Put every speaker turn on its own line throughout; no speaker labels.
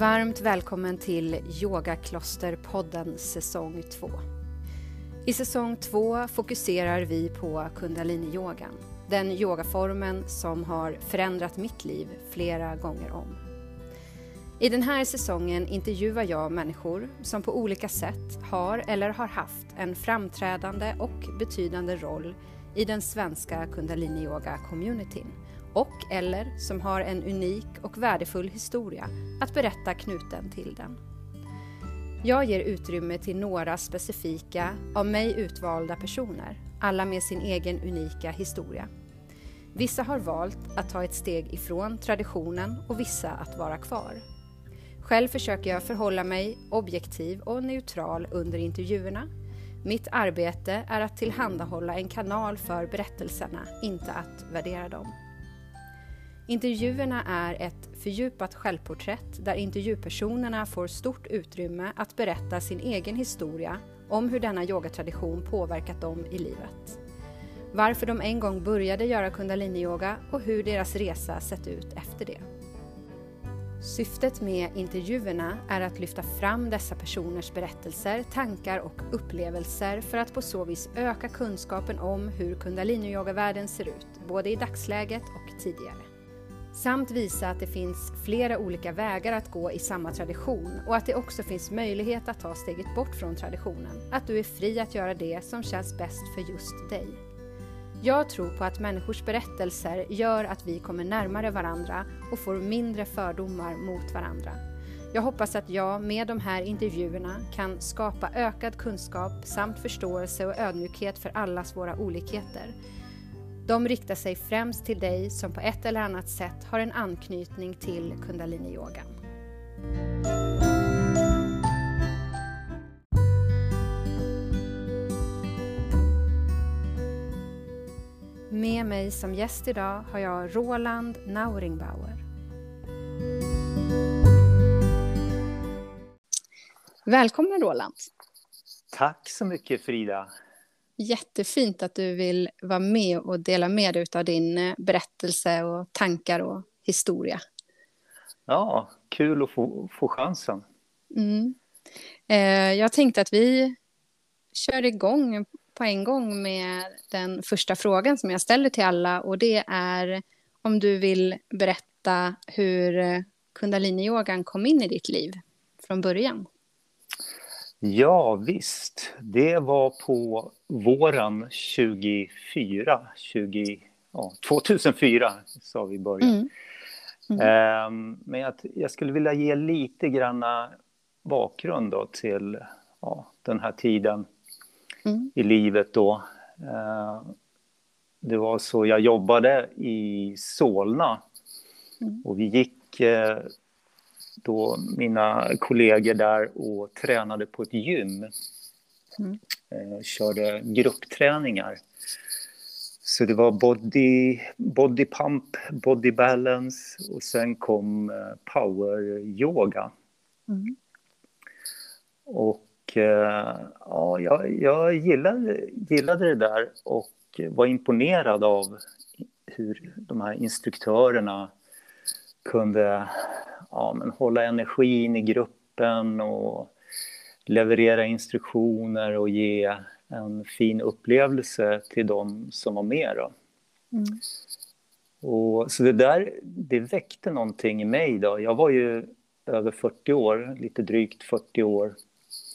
Varmt välkommen till Yogaklosterpodden säsong 2. I säsong 2 fokuserar vi på kundaliniyogan, den yogaformen som har förändrat mitt liv flera gånger om. I den här säsongen intervjuar jag människor som på olika sätt har eller har haft en framträdande och betydande roll i den svenska kundaliniyoga-communityn och eller som har en unik och värdefull historia att berätta knuten till den. Jag ger utrymme till några specifika, av mig utvalda personer, alla med sin egen unika historia. Vissa har valt att ta ett steg ifrån traditionen och vissa att vara kvar. Själv försöker jag förhålla mig objektiv och neutral under intervjuerna. Mitt arbete är att tillhandahålla en kanal för berättelserna, inte att värdera dem. Intervjuerna är ett fördjupat självporträtt där intervjupersonerna får stort utrymme att berätta sin egen historia om hur denna yogatradition påverkat dem i livet. Varför de en gång började göra kundaliniyoga och hur deras resa sett ut efter det. Syftet med intervjuerna är att lyfta fram dessa personers berättelser, tankar och upplevelser för att på så vis öka kunskapen om hur kundaliniyoga-världen ser ut, både i dagsläget och tidigare. Samt visa att det finns flera olika vägar att gå i samma tradition och att det också finns möjlighet att ta steget bort från traditionen. Att du är fri att göra det som känns bäst för just dig. Jag tror på att människors berättelser gör att vi kommer närmare varandra och får mindre fördomar mot varandra. Jag hoppas att jag med de här intervjuerna kan skapa ökad kunskap samt förståelse och ödmjukhet för allas våra olikheter de riktar sig främst till dig som på ett eller annat sätt har en anknytning till kundaliniyogan. Med mig som gäst idag har jag Roland Nauringbauer. Välkommen Roland!
Tack så mycket Frida!
Jättefint att du vill vara med och dela med dig av din eh, berättelse och tankar och historia.
Ja, kul att få, få chansen.
Mm. Eh, jag tänkte att vi kör igång på en gång med den första frågan som jag ställer till alla och det är om du vill berätta hur eh, kundaliniyogan kom in i ditt liv från början.
Ja, visst. Det var på våren 24, 20, ja, 2004 sa vi i början. Mm. Mm. Um, men jag, jag, skulle vilja ge lite granna bakgrund då till ja, den här tiden mm. i livet då. Uh, det var så jag jobbade i Solna mm. och vi gick uh, då mina kollegor där och tränade på ett gym. Mm. Eh, körde gruppträningar. Så det var body, body pump, body balance och sen kom eh, power yoga. Mm. Och eh, ja, jag, jag gillade, gillade det där och var imponerad av hur de här instruktörerna kunde ja, men hålla energin i gruppen och leverera instruktioner och ge en fin upplevelse till de som var med. Då. Mm. Och, så det där det väckte någonting i mig. Då. Jag var ju över 40 år, lite drygt 40 år.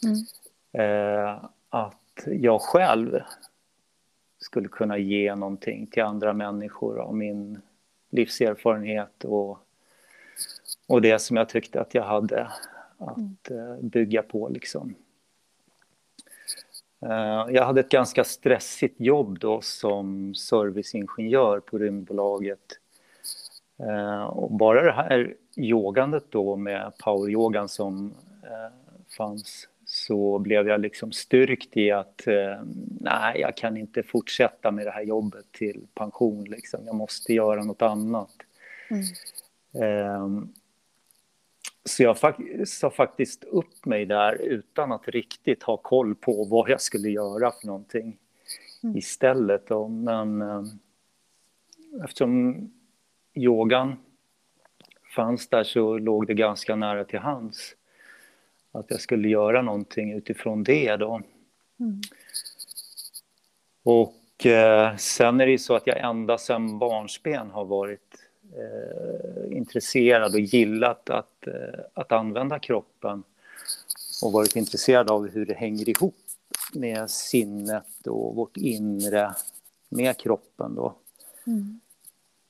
Mm. Eh, att jag själv skulle kunna ge någonting till andra människor av min livserfarenhet och och det som jag tyckte att jag hade att uh, bygga på. Liksom. Uh, jag hade ett ganska stressigt jobb då som serviceingenjör på Rymdbolaget. Uh, och bara det här yogandet då med poweryogan som fanns så blev jag liksom styrkt i att nej, jag kan inte fortsätta med det här jobbet till pension. Liksom. Jag måste göra något annat. Mm. Så jag sa faktiskt upp mig där utan att riktigt ha koll på vad jag skulle göra för någonting mm. istället. Då. Men eh, eftersom yogan fanns där så låg det ganska nära till hands att jag skulle göra någonting utifrån det då. Mm. Och eh, sen är det ju så att jag ända sedan barnsben har varit eh, intresserad och gillat att, eh, att använda kroppen och varit intresserad av hur det hänger ihop med sinnet och vårt inre med kroppen då. Mm.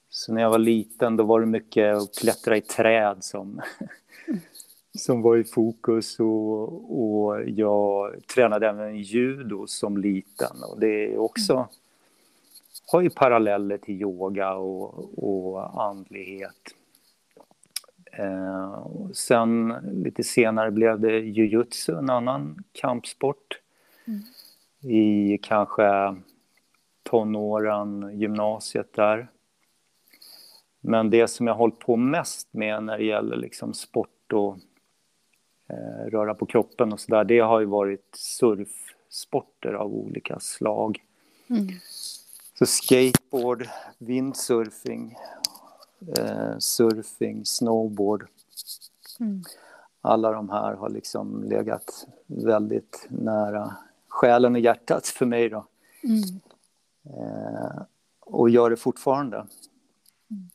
Så när jag var liten då var det mycket att klättra i träd som, som var i fokus och, och jag tränade även judo som liten och det är också har ju paralleller till yoga och, och andlighet. Eh, sen lite senare blev det jujutsu, en annan kampsport. Mm. I kanske tonåren, gymnasiet där. Men det som jag har hållit på mest med när det gäller liksom sport och eh, röra på kroppen och sådär, det har ju varit surfsporter av olika slag. Mm. Så skateboard, windsurfing, eh, surfing, snowboard. Mm. Alla de här har liksom legat väldigt nära själen och hjärtat för mig. Då. Mm. Eh, och gör det fortfarande. Mm.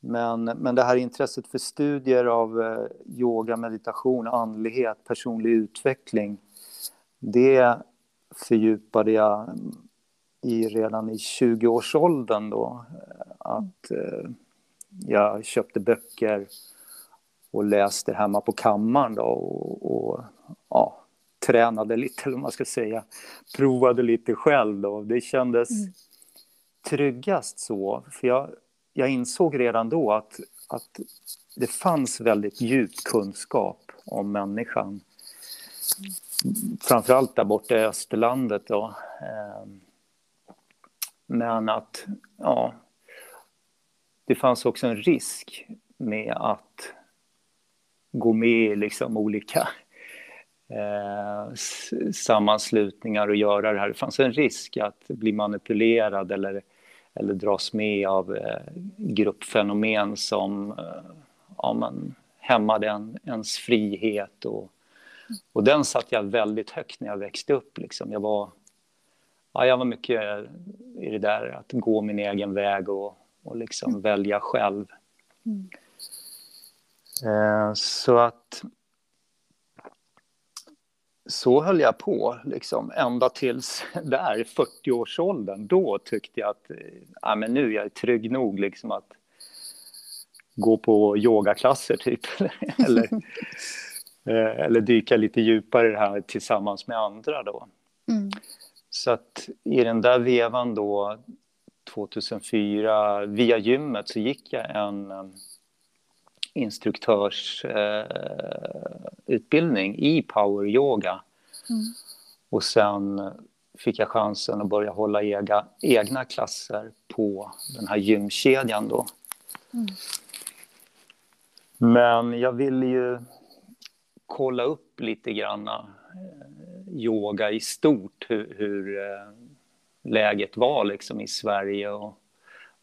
Men, men det här intresset för studier av eh, yoga, meditation, andlighet, personlig utveckling det fördjupade jag i redan i 20-årsåldern då. Att eh, jag köpte böcker och läste hemma på kammaren då och, och ja, tränade lite, eller vad man ska säga. Provade lite själv då. Det kändes mm. tryggast så. För jag, jag insåg redan då att, att det fanns väldigt djup kunskap om människan. Mm. Framförallt där borta i Österlandet då. Men att, ja, det fanns också en risk med att gå med i liksom olika eh, sammanslutningar och göra det här. Det fanns en risk att bli manipulerad eller, eller dras med av eh, gruppfenomen som eh, ja, man hämmade en, ens frihet. Och, och den satt jag väldigt högt när jag växte upp. Liksom. Jag var ja, jag var mycket i det där att gå min egen väg och, och liksom mm. välja själv. Mm. Eh, så att så höll jag på, liksom, ända tills där, 40-årsåldern. Då tyckte jag att ja, men nu är jag trygg nog liksom, att gå på yogaklasser, typ. eller, eh, eller dyka lite djupare i det här tillsammans med andra. Då. Mm. Så att i den där vevan då, 2004, via gymmet så gick jag en um, instruktörsutbildning uh, i power yoga. Mm. Och sen fick jag chansen att börja hålla ega, egna klasser på den här gymkedjan då. Mm. Men jag ville ju kolla upp lite grann yoga i stort, hur, hur eh, läget var liksom i Sverige och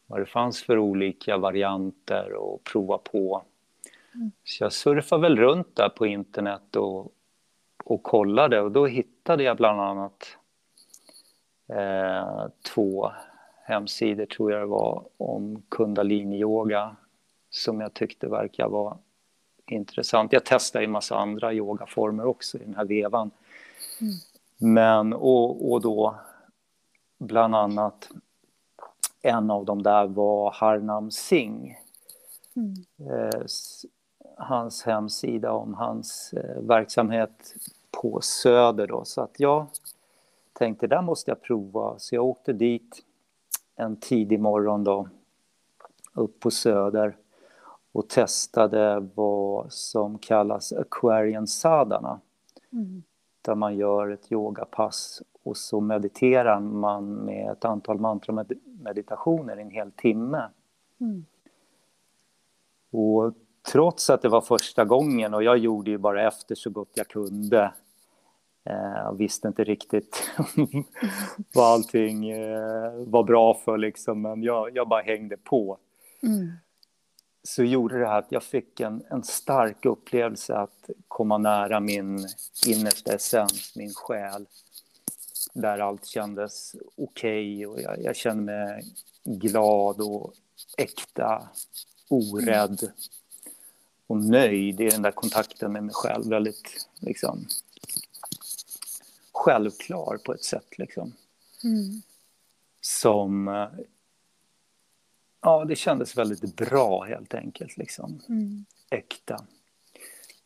vad det fanns för olika varianter och prova på. Mm. Så jag surfade väl runt där på internet och, och kollade och då hittade jag bland annat eh, två hemsidor tror jag det var om kundalini-yoga som jag tyckte verkar vara intressant. Jag testade en massa andra yogaformer också i den här vevan. Mm. Men, och, och då bland annat en av dem där var Harnam Singh. Mm. Eh, hans hemsida om hans eh, verksamhet på Söder. Då. Så att jag tänkte, där måste jag prova. Så jag åkte dit en tidig morgon då, upp på Söder och testade vad som kallas Aquarian Sadhana. Mm där man gör ett yogapass och så mediterar man med ett antal mantrameditationer i en hel timme. Mm. Och trots att det var första gången och jag gjorde ju bara efter så gott jag kunde eh, jag visste inte riktigt vad allting eh, var bra för liksom, men jag, jag bara hängde på. Mm. Så gjorde det här att jag fick en, en stark upplevelse att komma nära min innersta essens, min själ. Där allt kändes okej okay och jag, jag kände mig glad och äkta, orädd och nöjd i den där kontakten med mig själv. Väldigt liksom, självklar på ett sätt. Liksom. Mm. Som... Ja, det kändes väldigt bra helt enkelt. Liksom. Mm. Äkta.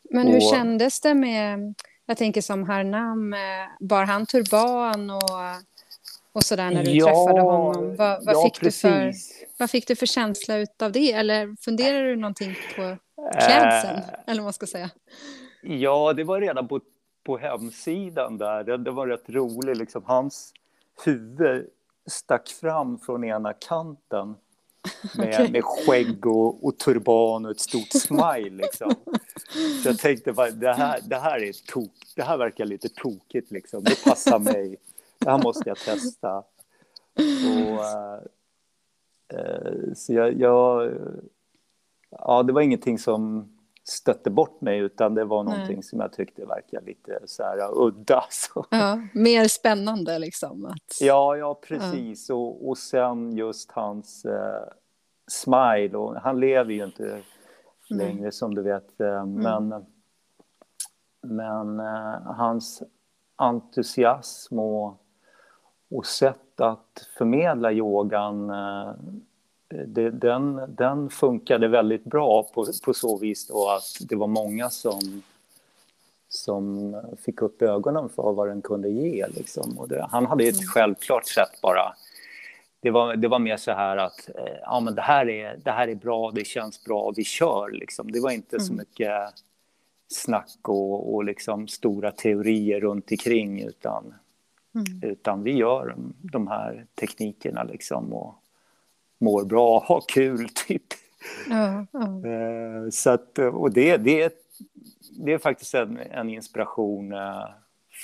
Men hur och, kändes det med... Jag tänker som Harnam, eh, bar han turban och, och sådär när du ja, träffade honom? Vad, vad, ja, fick du för, vad fick du för känsla av det? Eller funderar du någonting på klädseln? Äh, eller vad man ska säga.
Ja, det var redan på på hemsidan där, det, det var rätt roligt, liksom hans huvud stack fram från ena kanten med, okay. med skägg och, och, turban och ett stort smile. Liksom. Så jag tänkte, det här, det, här är tok, det här verkar lite tokigt, liksom. det passar mig. Det här måste jag testa. Och, äh, så jag, jag, ja, det var ingenting som stötte bort mig utan det var någonting Nej. som jag tyckte verkade lite så här udda. Så.
Ja, mer spännande liksom. Att...
Ja, ja precis. Ja. Och, och sen just hans eh, smile. Och han lever ju inte längre Nej. som du vet. Eh, mm. Men, men eh, hans entusiasm och, och sätt att förmedla yogan eh, det, den, den funkade väldigt bra på, på så vis då att det var många som, som fick upp ögonen för vad den kunde ge. Liksom. Det, han hade ett mm. självklart sätt bara. Det var, det var mer så här att eh, ja, men det, här är, det här är bra, det känns bra, vi kör. Liksom. Det var inte mm. så mycket snack och, och liksom stora teorier runt omkring utan, mm. utan vi gör de här teknikerna liksom. Och, mår bra, har kul, typ. Eh, så att, och det, det, det är faktiskt en, en inspiration eh,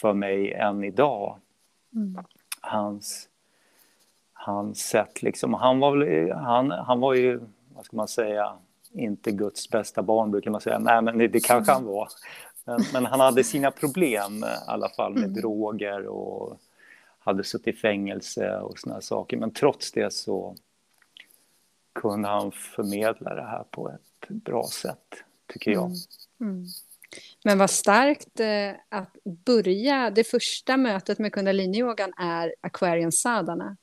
för mig än idag. Mm. Hans, hans sätt liksom. Han var, väl, han, han var ju, vad ska man säga, inte Guds bästa barn brukar man säga. Nej, men det, det kanske han var. Men, men, han hade sina problem i alla fall med mm. droger och hade suttit i fängelse och såna saker. Men trots det så kunde han förmedla det här på ett bra sätt, tycker jag. Mm. Mm.
Men vad starkt eh, att börja, det första mötet med kundaliniyogan är Aquarian sadhana.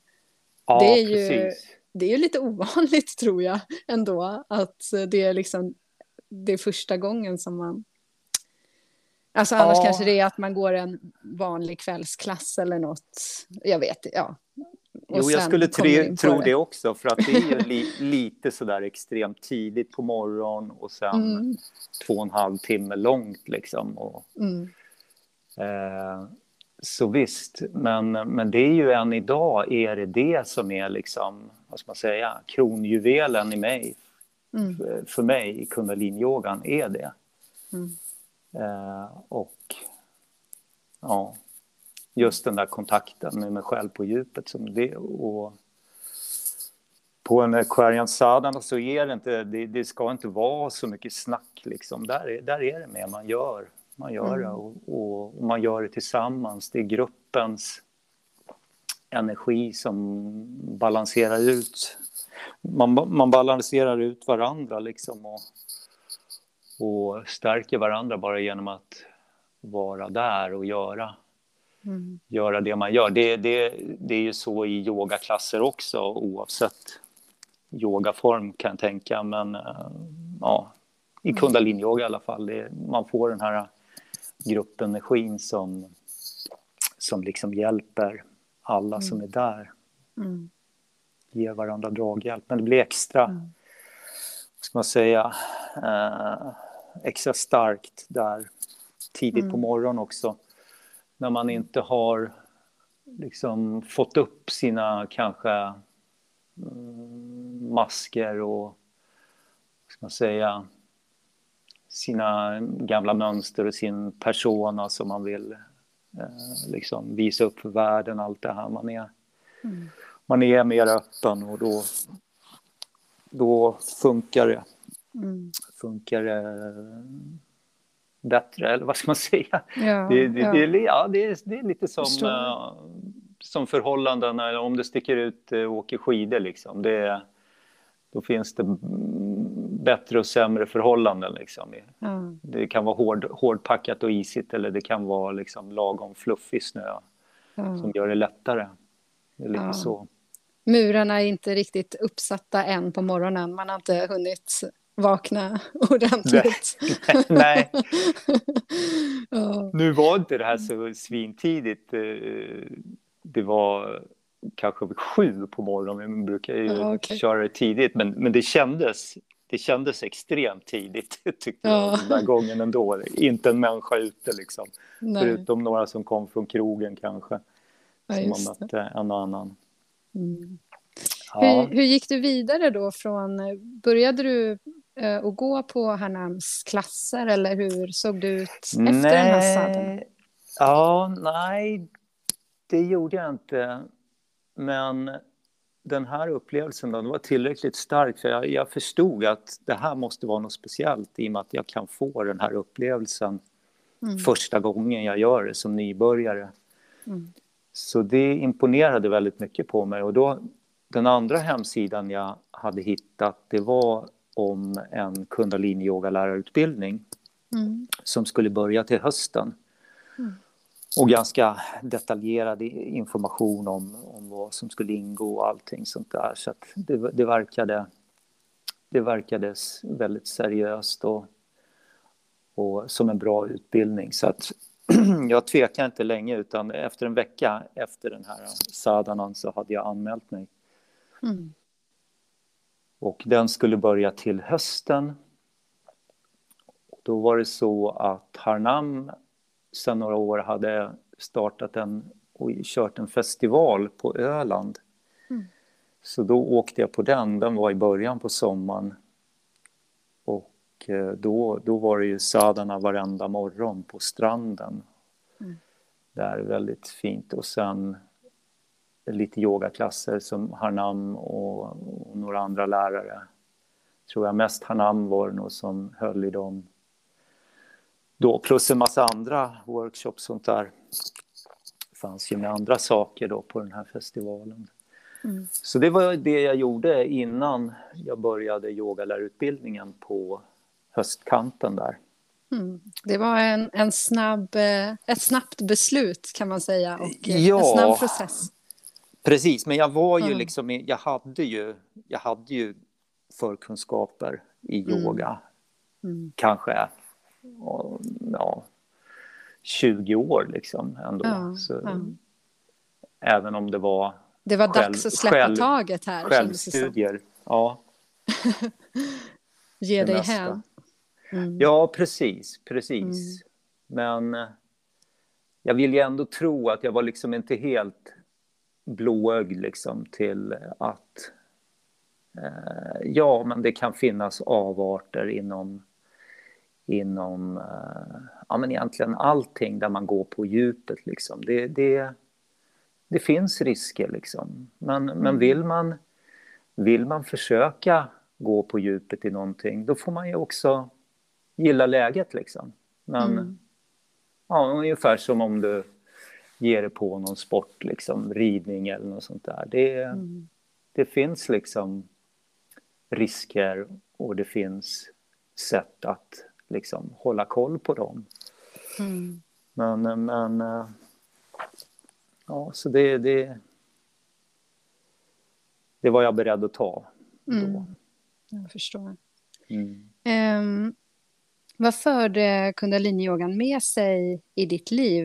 Ja,
det är
precis. Ju,
det är ju lite ovanligt tror jag ändå, att det är liksom det är första gången som man Alltså annars ja. kanske det är att man går en vanlig kvällsklass eller något. Jag vet, ja.
Jo, jag skulle tre, tro det. det också, för att det är li, lite sådär extremt tidigt på morgonen och sen mm. två och en halv timme långt liksom. Och, mm. eh, så visst, men, men det är ju än idag är det det som är liksom, vad ska man säga, kronjuvelen i mig. Mm. För, för mig i kundaliniyogan är det. Mm. Eh, och ja, just den där kontakten med mig själv på djupet. Som det, och på en Aquarian Sadhana så är det inte, det, det, ska inte vara så mycket snack liksom. Där är, där är det mer man gör. Man gör mm. det och, och, och, man gör det tillsammans. Det är gruppens energi som balanserar ut. Man, man balanserar ut varandra liksom och, och stärker varandra bara genom att vara där och göra mm. göra det man gör. Det, det, det är ju så i yogaklasser också, oavsett yogaform kan jag tänka. Men uh, ja, i mm. kundaliniyoga i alla fall, det, man får den här gruppenergin som, som liksom hjälper alla mm. som är där. Mm. Ger varandra draghjälp. Men det blir extra, mm. ska man säga, uh, extra starkt där tidigt mm. på morgonen också när man inte har liksom fått upp sina kanske mm, masker och ska man säga sina gamla mönster och sin persona som man vill eh, liksom visa upp för världen, allt det här. Man är, mm. man är mer öppen och då, då funkar det mm. funkar det bättre, eller vad ska man säga?
Ja,
det, det,
ja.
Det, ja, det, är, det är lite som, uh, som förhållanden, om det sticker ut och uh, åker skidor. Liksom. Det, då finns det bättre och sämre förhållanden. Liksom.
Ja.
Det kan vara hård, hårdpackat och isigt eller det kan vara liksom, lagom fluffig snö som gör det lättare. Det är lite så.
Murarna är inte riktigt uppsatta än på morgonen. Man har inte hunnit vakna ordentligt.
Nej. Nej. ja. Nu var inte det här så svintidigt. Det var kanske vid sju på morgonen. Man brukar ju ja, okay. köra det tidigt, men, men det, kändes, det kändes extremt tidigt tyckte ja. jag den där gången ändå. Inte en människa ute liksom. Nej. Förutom några som kom från krogen kanske. Ja, som man mötte en och annan.
Mm. Ja. Hur, hur, gick du vidare då från, började du att gå på Harnams klasser eller hur såg det ut efter nej. den här sadeln?
Ja, nej, det gjorde jag inte. Men den här upplevelsen då, var tillräckligt stark för jag, jag, förstod att det här måste vara något speciellt i och med att jag kan få den här upplevelsen mm. första gången jag gör det som nybörjare. Mm. Så det imponerade väldigt mycket på mig och då den andra hemsidan jag hade hittat det var om en kundalini-yogalärarutbildning mm. som skulle börja till hösten. Mm. Och ganska detaljerad information om, om vad som skulle ingå och allting sånt där. Så det, det, verkade, det verkade väldigt seriöst och, och som en bra utbildning. Så att jag tvekade inte länge utan efter en vecka efter den här sadanan så hade jag anmält mig. Mm. Och den skulle börja till hösten. Då var det så att Harnam sedan några år hade startat en och kört en festival på Öland. Mm. Så då åkte jag på den, den var i början på sommaren. Och eh, då, då var det ju sadana varenda morgon på stranden. Mm. Där väldigt fint och sen lite yogaklasser som Harnam och, och några andra lärare. Tror jag mest Harnam var det nog som höll i dem då, plus en massa andra workshops sånt där. Det fanns ju med andra saker då på den här festivalen. Mm. Så det var det jag gjorde innan jag började yogalärarutbildningen på höstkanten där.
Mm. Det var en, en snabb, eh, ett snabbt beslut kan man säga och ja, en snabb process.
Precis, men jag var ju mm. liksom, jag hade ju, jag hade ju förkunskaper i mm. yoga. Mm. Kanske ja, 20 år liksom ändå. Ja, Så, ja. Även om det var
Det var själv, dags att släppa själv, taget här.
Självstudier, ja.
Ge dig hän.
Mm. Ja, precis, precis. Mm. Men jag vill ju ändå tro att jag var liksom inte helt blåögd liksom till att eh, ja, men det kan finnas avarter inom inom eh, ja, men egentligen allting där man går på djupet. Liksom. Det, det, det finns risker, liksom. men, men mm. vill, man, vill man försöka gå på djupet i någonting då får man ju också gilla läget. Liksom. Men, mm. ja, ungefär som om du ger dig på någon sport, liksom, ridning eller något sånt där. Det, mm. det finns liksom risker och det finns sätt att liksom hålla koll på dem. Mm. Men, men ja, så det, det, det var jag beredd att ta då. Mm.
Jag förstår. Mm. Um, vad förde kundaliniyogan med sig i ditt liv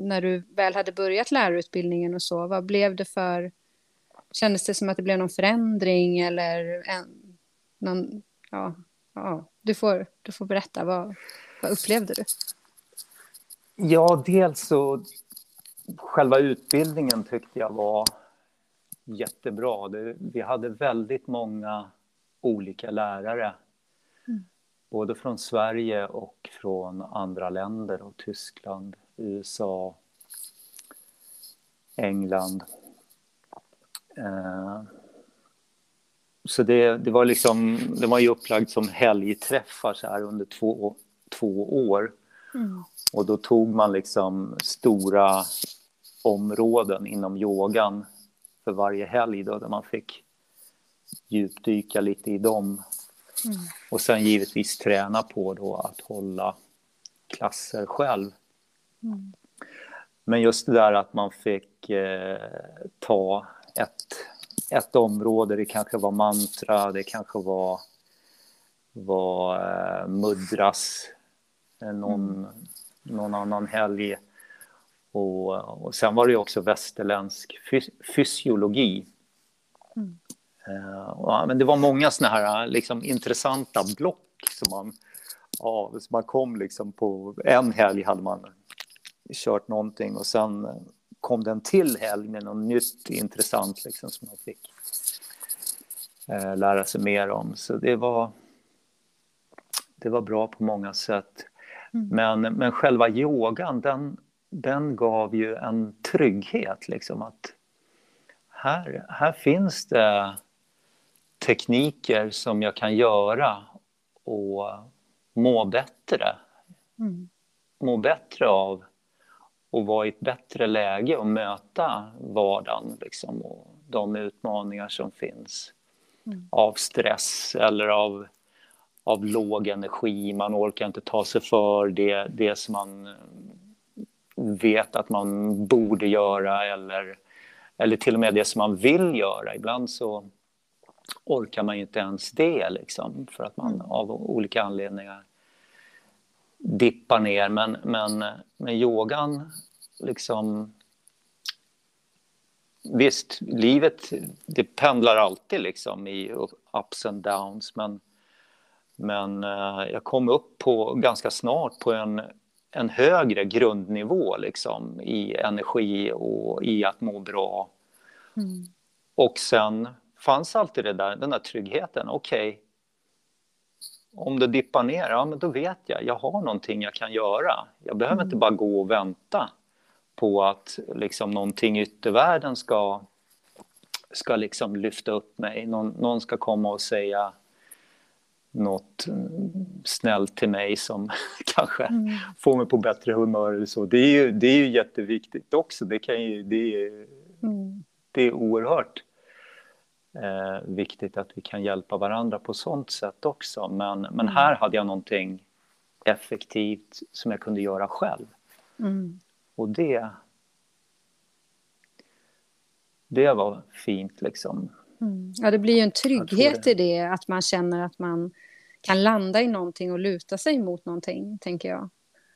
när du väl hade börjat lärarutbildningen och så? Vad blev det för... Kändes det som att det blev någon förändring eller en, någon... Ja, ja, du, får, du får berätta. Vad, vad upplevde du?
Ja, dels så... Själva utbildningen tyckte jag var jättebra. Det, vi hade väldigt många olika lärare. Mm. Både från Sverige och från andra länder. Och Tyskland, USA, England. Eh, så det, det, var liksom, det var ju upplagt som helgträffar så här under två, två år. Mm. Och då tog man liksom stora områden inom yogan för varje helg då, där man fick djupdyka lite i dem. Mm. Och sen givetvis träna på då att hålla klasser själv. Mm. Men just det där att man fick eh, ta ett, ett område, det kanske var mantra, det kanske var, var eh, mudras eh, någon, mm. någon annan helg. Och, och sen var det också västerländsk fys fysiologi. Mm. Och, men det var många såna här liksom, intressanta block som man, ja, som man kom liksom på. En helg hade man kört någonting och sen kom det en till helg med något nytt intressant liksom, som man fick uh, lära sig mer om. Så det var, det var bra på många sätt. Mm. Men, men själva yogan, den, den gav ju en trygghet. Liksom, att här, här finns det tekniker som jag kan göra och må bättre. Mm. Må bättre av och vara i ett bättre läge och möta vardagen liksom, och de utmaningar som finns mm. av stress eller av, av låg energi. Man orkar inte ta sig för det, det som man vet att man borde göra eller, eller till och med det som man vill göra. Ibland så orkar man ju inte ens det liksom, för att man mm. av olika anledningar dippar ner. Men, men, men yogan, liksom... Visst, livet det pendlar alltid liksom i ups and downs men, men uh, jag kom upp på, ganska snart på en, en högre grundnivå liksom, i energi och i att må bra. Mm. Och sen fanns alltid det där, den där tryggheten. Okej, okay. Om det dippar ner, ja men då vet jag, jag har någonting jag kan göra. Jag behöver mm. inte bara gå och vänta på att liksom någonting i yttervärlden ska, ska liksom lyfta upp mig. Någon, någon ska komma och säga något snällt till mig som kanske mm. får mig på bättre humör eller så. Det är ju, det är ju jätteviktigt också. Det, kan ju, det, är, mm. det är oerhört eh, viktigt att vi kan hjälpa varandra på sånt sätt också. Men, men mm. här hade jag någonting effektivt som jag kunde göra själv. Mm. Och det, det var fint liksom.
Mm. Ja, det blir ju en trygghet det. i det, att man känner att man kan landa i någonting och luta sig mot någonting, tänker jag.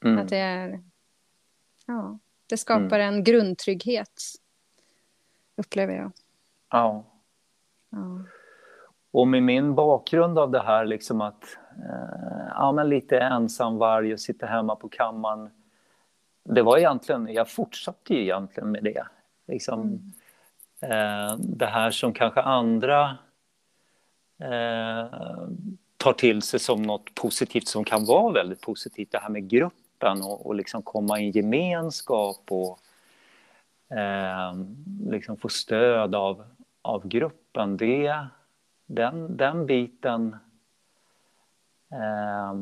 Mm. Att det är... Ja, det skapar mm. en grundtrygghet, upplever jag.
Ja. Ja. Och med min bakgrund av det här, liksom att eh, ja, men lite ensam varg och sitta hemma på kammaren. Det var egentligen, jag fortsatte ju egentligen med det. Liksom, mm. eh, det här som kanske andra eh, tar till sig som något positivt som kan vara väldigt positivt. Det här med gruppen och, och liksom komma i en gemenskap och eh, liksom få stöd av, av gruppen. Det, den, den biten eh,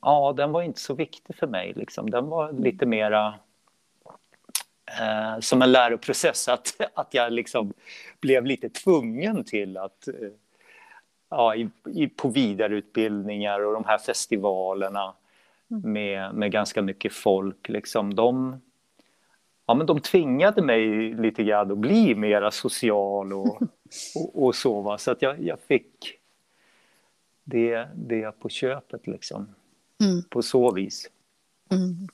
ja, den var inte så viktig för mig. Liksom. Den var lite mera eh, som en läroprocess, att, att jag liksom blev lite tvungen till att eh, ja, i, i, på vidareutbildningar och de här festivalerna mm. med, med ganska mycket folk. Liksom, de, ja, men de tvingade mig lite grann att bli mera social och, och, och så. Va? Så att jag, jag fick det, det på köpet liksom. Mm. På så vis. Mm.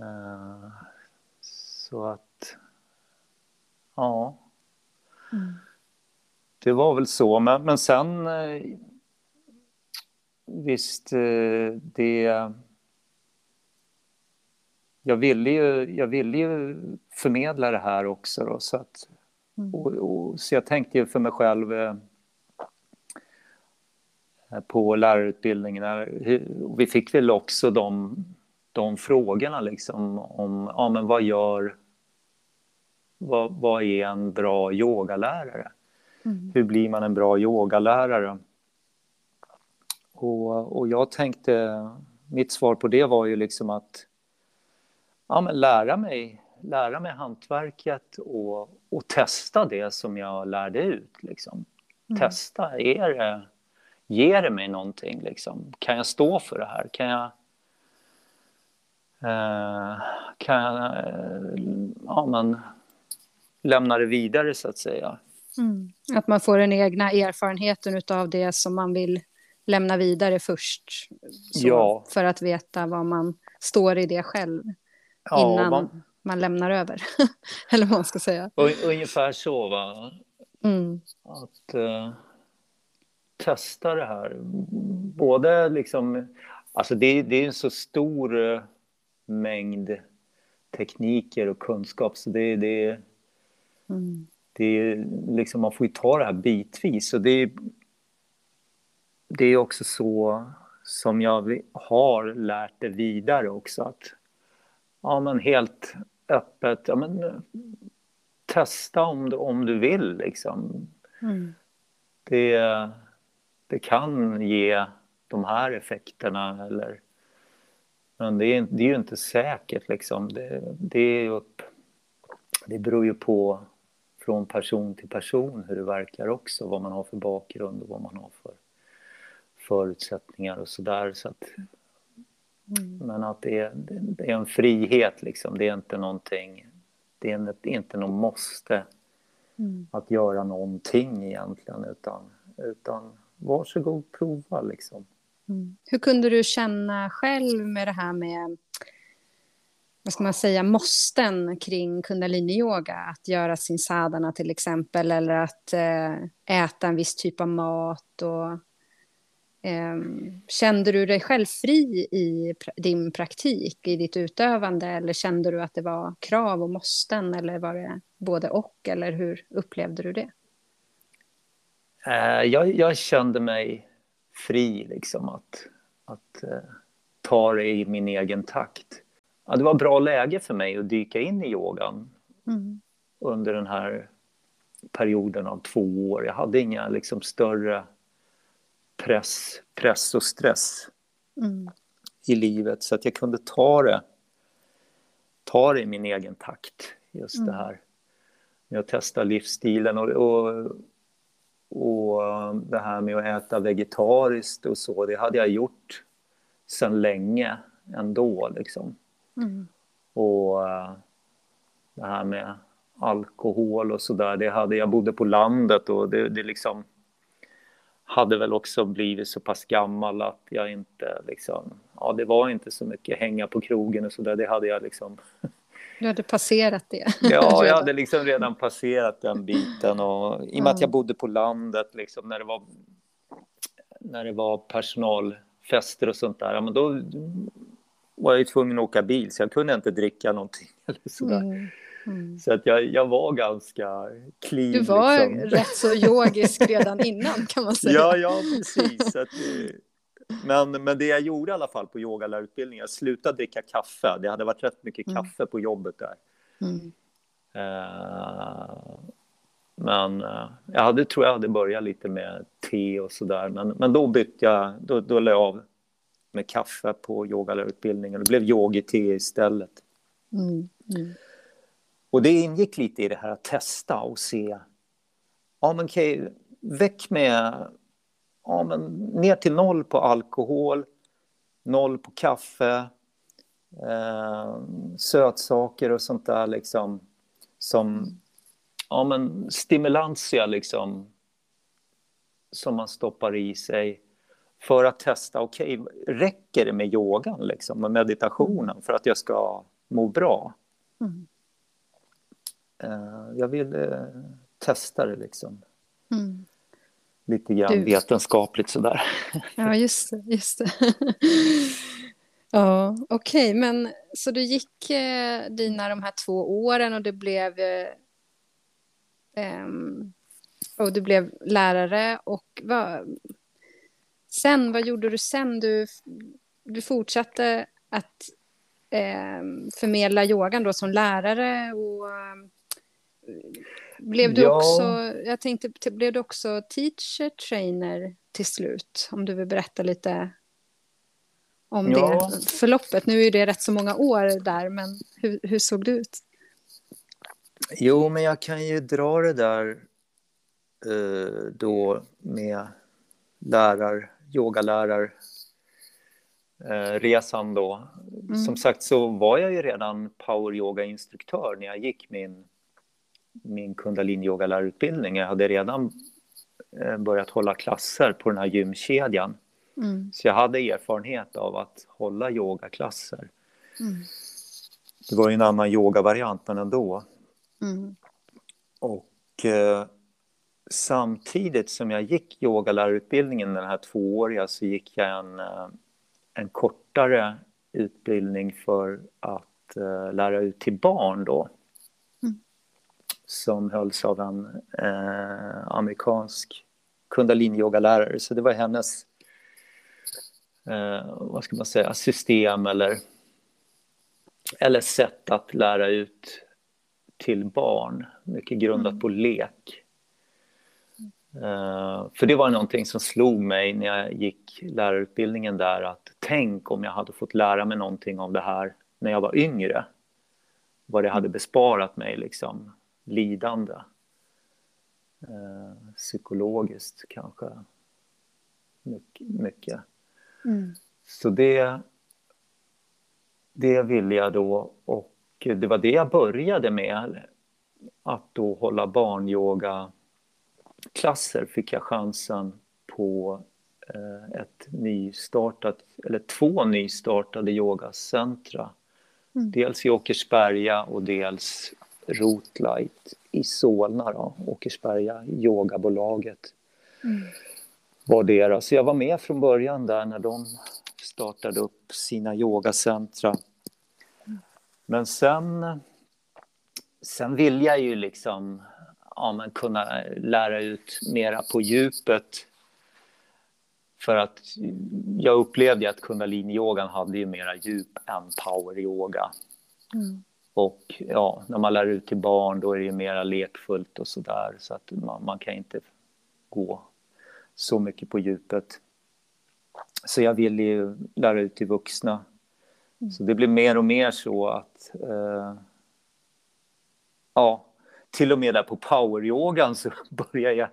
Uh, så att, ja. Mm det var väl så, men, men sen eh, visst, eh, det... Jag ville ju, jag ville ju förmedla det här också. Då, så, att, mm. och, och, så jag tänkte ju för mig själv eh, på lärarutbildningen. Vi fick väl också de, de frågorna liksom om ja, men vad gör... Vad, vad är en bra yogalärare? Mm. Hur blir man en bra yogalärare? Och, och jag tänkte, mitt svar på det var ju liksom att ja, men lära, mig, lära mig hantverket och, och testa det som jag lärde ut. Liksom. Mm. Testa, är det, ger det mig någonting? Liksom? Kan jag stå för det här? Kan jag, eh, kan jag eh, ja, men, lämna det vidare så att säga?
Mm. Att man får den egna erfarenheten av det som man vill lämna vidare först. Så, ja. För att veta vad man står i det själv. Ja, innan man... man lämnar över. Eller vad man ska säga.
Ungefär så va. Mm. Att uh, testa det här. Både liksom, alltså det, det är en så stor uh, mängd tekniker och kunskap så det, det, mm. det är liksom, man får ju ta det här bitvis. Och det, det är också så som jag har lärt det vidare också. Att, ja, men helt öppet, ja, men, testa om du, om du vill. Liksom. Mm. Det, det kan ge de här effekterna. Eller, men det är, det är ju inte säkert. Liksom. Det, det, är upp, det beror ju på från person till person hur det verkar också. Vad man har för bakgrund och vad man har för förutsättningar och sådär. Så att, mm. Men att det är, det är en frihet liksom. Det är inte någonting, det är inte något måste mm. att göra någonting egentligen utan, utan varsågod prova liksom.
Mm. Hur kunde du känna själv med det här med vad ska man säga, måsten kring kundaliniyoga. Att göra sin sadhana till exempel eller att eh, äta en viss typ av mat. Och, kände du dig själv fri i din praktik, i ditt utövande eller kände du att det var krav och måsten eller var det både och eller hur upplevde du det?
Eh, jag, jag kände mig fri liksom att, att uh, ta det i min egen takt. Ja, det var bra läge för mig att dyka in i yogan mm. under den här perioden av två år. Jag hade inga liksom, större press, press och stress mm. i livet. Så att jag kunde ta det, ta det i min egen takt, just mm. det här med att testa livsstilen och, och, och det här med att äta vegetariskt och så, det hade jag gjort sedan länge ändå liksom. Mm. Och det här med alkohol och sådär, det hade jag bodde på landet och det, det liksom hade väl också blivit så pass gammal att jag inte liksom, ja det var inte så mycket hänga på krogen och sådär, det hade jag liksom.
Du hade passerat det?
ja, jag hade liksom redan passerat den biten och i och med att jag bodde på landet liksom när det var när det var personalfester och sånt där, ja, men då var jag ju tvungen att åka bil så jag kunde inte dricka någonting eller sådär. Mm. Mm. Så att jag, jag var ganska clean.
Du var liksom. rätt så yogisk redan innan kan man säga.
Ja, ja precis. Att, men, men det jag gjorde i alla fall på yogalärarutbildningen, jag slutade dricka kaffe. Det hade varit rätt mycket mm. kaffe på jobbet där. Mm. Uh, men uh, jag hade, tror jag hade börjat lite med te och sådär. Men, men då bytte jag, då, då la jag av med kaffe på yogalärarutbildningen. Det blev yogi-te istället. Mm. Och det ingick lite i det här att testa och se. Ja, men okej, väck med ja, men ner till noll på alkohol, noll på kaffe, eh, sötsaker och sånt där liksom som ja, men stimulantia liksom som man stoppar i sig för att testa, okej, okay, räcker det med yogan liksom, med meditationen för att jag ska må bra? Mm. Eh, jag vill eh, testa det liksom. Mm. Lite grann du... vetenskapligt sådär.
Ja, just det. Just det. ja, okej, okay, men så du gick eh, dina de här två åren och det blev eh, um, och du blev lärare och vad, sen, vad gjorde du sen? Du, du fortsatte att eh, förmedla yogan då som lärare och Blev du ja. också, jag tänkte, blev du också teacher trainer till slut? Om du vill berätta lite om ja. det förloppet. Nu är det rätt så många år där, men hur, hur såg det ut?
Jo, men jag kan ju dra det där eh, då med lärar, yogalärar eh, resan då. Mm. Som sagt så var jag ju redan power yoga-instruktör när jag gick min, min kundalini yogalärarutbildning. Jag hade redan eh, börjat hålla klasser på den här gymkedjan. Mm. Så jag hade erfarenhet av att hålla yogaklasser. Mm. Det var ju en annan yogavariant, men ändå. Mm. Och eh, samtidigt som jag gick yogalärarutbildningen, den här tvååriga, så gick jag en, eh, en kortare utbildning för att eh, lära ut till barn då. Som hölls av en eh, amerikansk kundalini-yogalärare. Så det var hennes eh, vad ska man säga, system eller, eller sätt att lära ut till barn. Mycket grundat mm. på lek. Uh, för det var någonting som slog mig när jag gick lärarutbildningen där att tänk om jag hade fått lära mig någonting om det här när jag var yngre. Vad det hade mm. besparat mig liksom lidande. Uh, psykologiskt kanske. Mycket. mycket. Mm. Så det, det ville jag då och det var det jag började med. Att då hålla barnyoga klasser fick jag chansen på eh, ett nystartat, eller två nystartade yogacentra. Mm. Dels i Åkersberga och dels Rotlight i Solna, då, Åkersberga yogabolaget. Mm var deras. Så jag var med från början där när de startade upp sina yogacentra. Men sen, sen vill jag ju liksom ja, men kunna lära ut mera på djupet. För att jag upplevde att kundalini-yogan hade ju mera djup än power-yoga. Mm. Och ja, när man lär ut till barn då är det ju mera lekfullt och sådär. Så att man, man kan inte gå så mycket på djupet. Så jag vill ju lära ut till vuxna. Mm. Så det blir mer och mer så att eh, ja, till och med där på poweryogan så börjar jag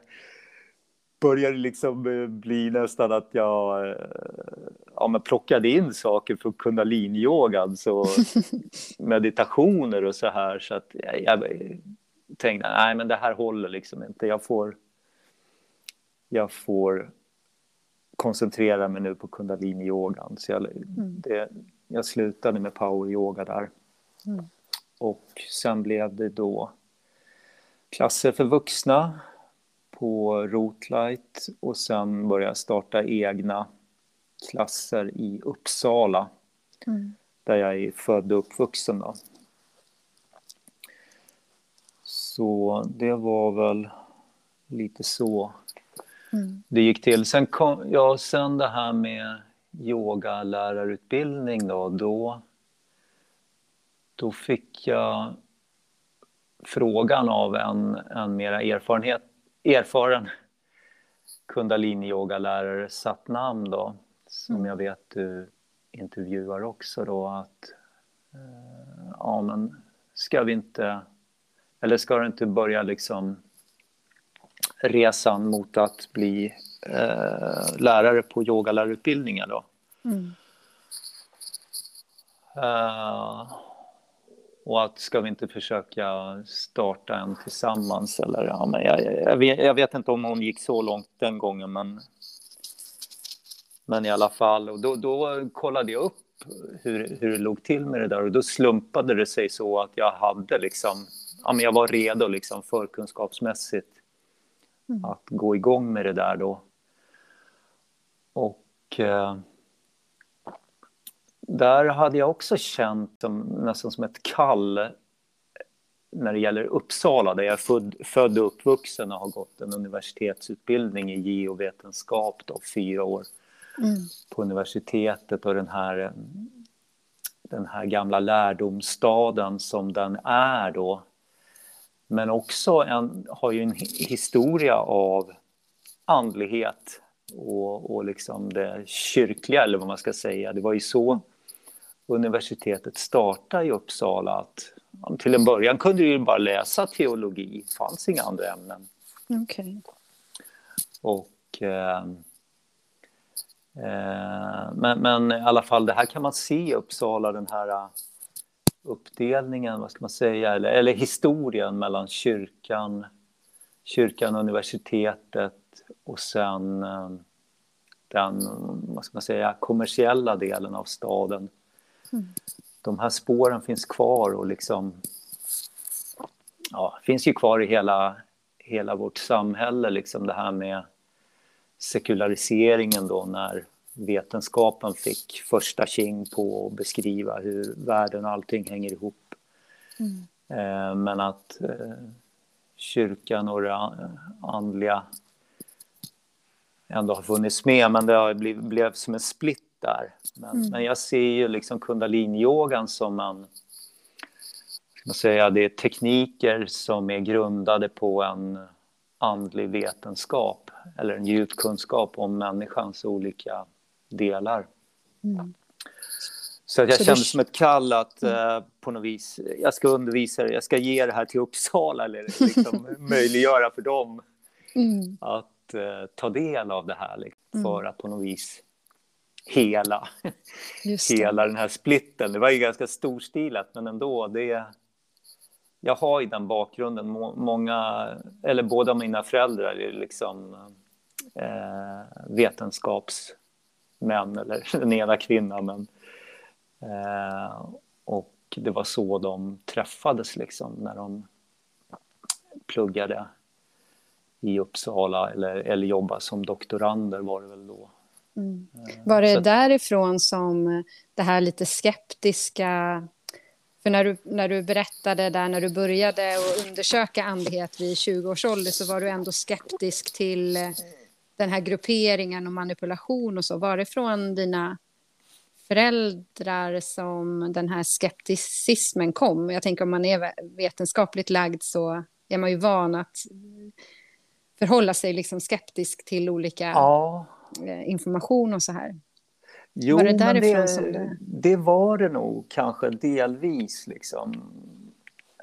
börjar det liksom eh, bli nästan att jag eh, ja, men plockade in saker från kundaliniyogan, så meditationer och så här. Så att jag, jag tänkte, nej men det här håller liksom inte. Jag får, jag får koncentrera mig nu på kundalini-yogan. Så jag, mm. det, jag slutade med power-yoga där. Mm. Och sen blev det då klasser för vuxna på Rotlight och sen började jag starta egna klasser i Uppsala. Mm. Där jag är född och uppvuxen. Då. Så det var väl lite så Mm. det gick till. Sen, kom, ja, sen det här med yogalärarutbildning då, då, då fick jag frågan av en, en mera erfarenhet, erfaren kundalini-yogalärare, Satnam då, som mm. jag vet du intervjuar också då, att eh, ja men ska vi inte, eller ska du inte börja liksom resan mot att bli eh, lärare på yogalärarutbildningen. Då. Mm. Uh, och att ska vi inte försöka starta en tillsammans? Eller, ja, men jag, jag, vet, jag vet inte om hon gick så långt den gången, men, men i alla fall. Och då, då kollade jag upp hur, hur det låg till med det där och då slumpade det sig så att jag hade liksom, ja, men jag var redo liksom förkunskapsmässigt mm. att gå igång med det där då. Och eh, där hade jag också känt som, nästan som ett kall när det gäller Uppsala, där jag är född, född och uppvuxen och har gått en universitetsutbildning i geovetenskap, då, fyra år mm. på universitetet och den här, den här gamla lärdomsstaden som den är då men också en, har ju en historia av andlighet och, och liksom det kyrkliga, eller vad man ska säga. Det var ju så universitetet startade i Uppsala. Att, till en början kunde du ju bara läsa teologi, det fanns inga andra ämnen.
Okay.
Och... Eh, eh, men, men i alla fall, det här kan man se i Uppsala, den här uppdelningen, vad ska man säga, eller, eller historien mellan kyrkan, kyrkan och universitetet och sen eh, den, vad ska man säga, kommersiella delen av staden. Mm. De här spåren finns kvar och liksom, ja, finns ju kvar i hela, hela vårt samhälle, liksom det här med sekulariseringen då när vetenskapen fick första king på att beskriva hur världen och allting hänger ihop. Mm. Eh, men att eh, kyrkan och det andliga ändå har funnits med, men det har blivit, blev som en split där. Men, mm. men jag ser ju liksom kundaliniyogan som en ska man säga, det är tekniker som är grundade på en andlig vetenskap eller en djup kunskap om människans olika delar. Mm. Så att jag så kände som ett kall att mm. eh, på något vis, jag ska undervisa jag ska ge det här till Uppsala eller liksom möjliggöra för dem mm. att eh, ta del av det här liksom, mm. för att på något vis hela, hela den här splitten. Det var ju ganska storstilat men ändå, det, jag har ju den bakgrunden. Många, eller båda mina föräldrar är liksom eh, vetenskaps män eller den ena kvinnan. Men, eh, och det var så de träffades liksom när de pluggade i Uppsala eller, eller jobbade som doktorander var det väl då.
Mm. Eh, var det så... därifrån som det här lite skeptiska för när du, när du berättade där när du började att undersöka andlighet vid 20 års ålder så var du ändå skeptisk till den här grupperingen och manipulation och så, var det från dina föräldrar som den här skepticismen kom? Jag tänker om man är vetenskapligt lagd så är man ju van att förhålla sig liksom skeptisk till olika ja. Eh, information och så här.
Jo, var det därifrån det, som det... det var det nog kanske delvis liksom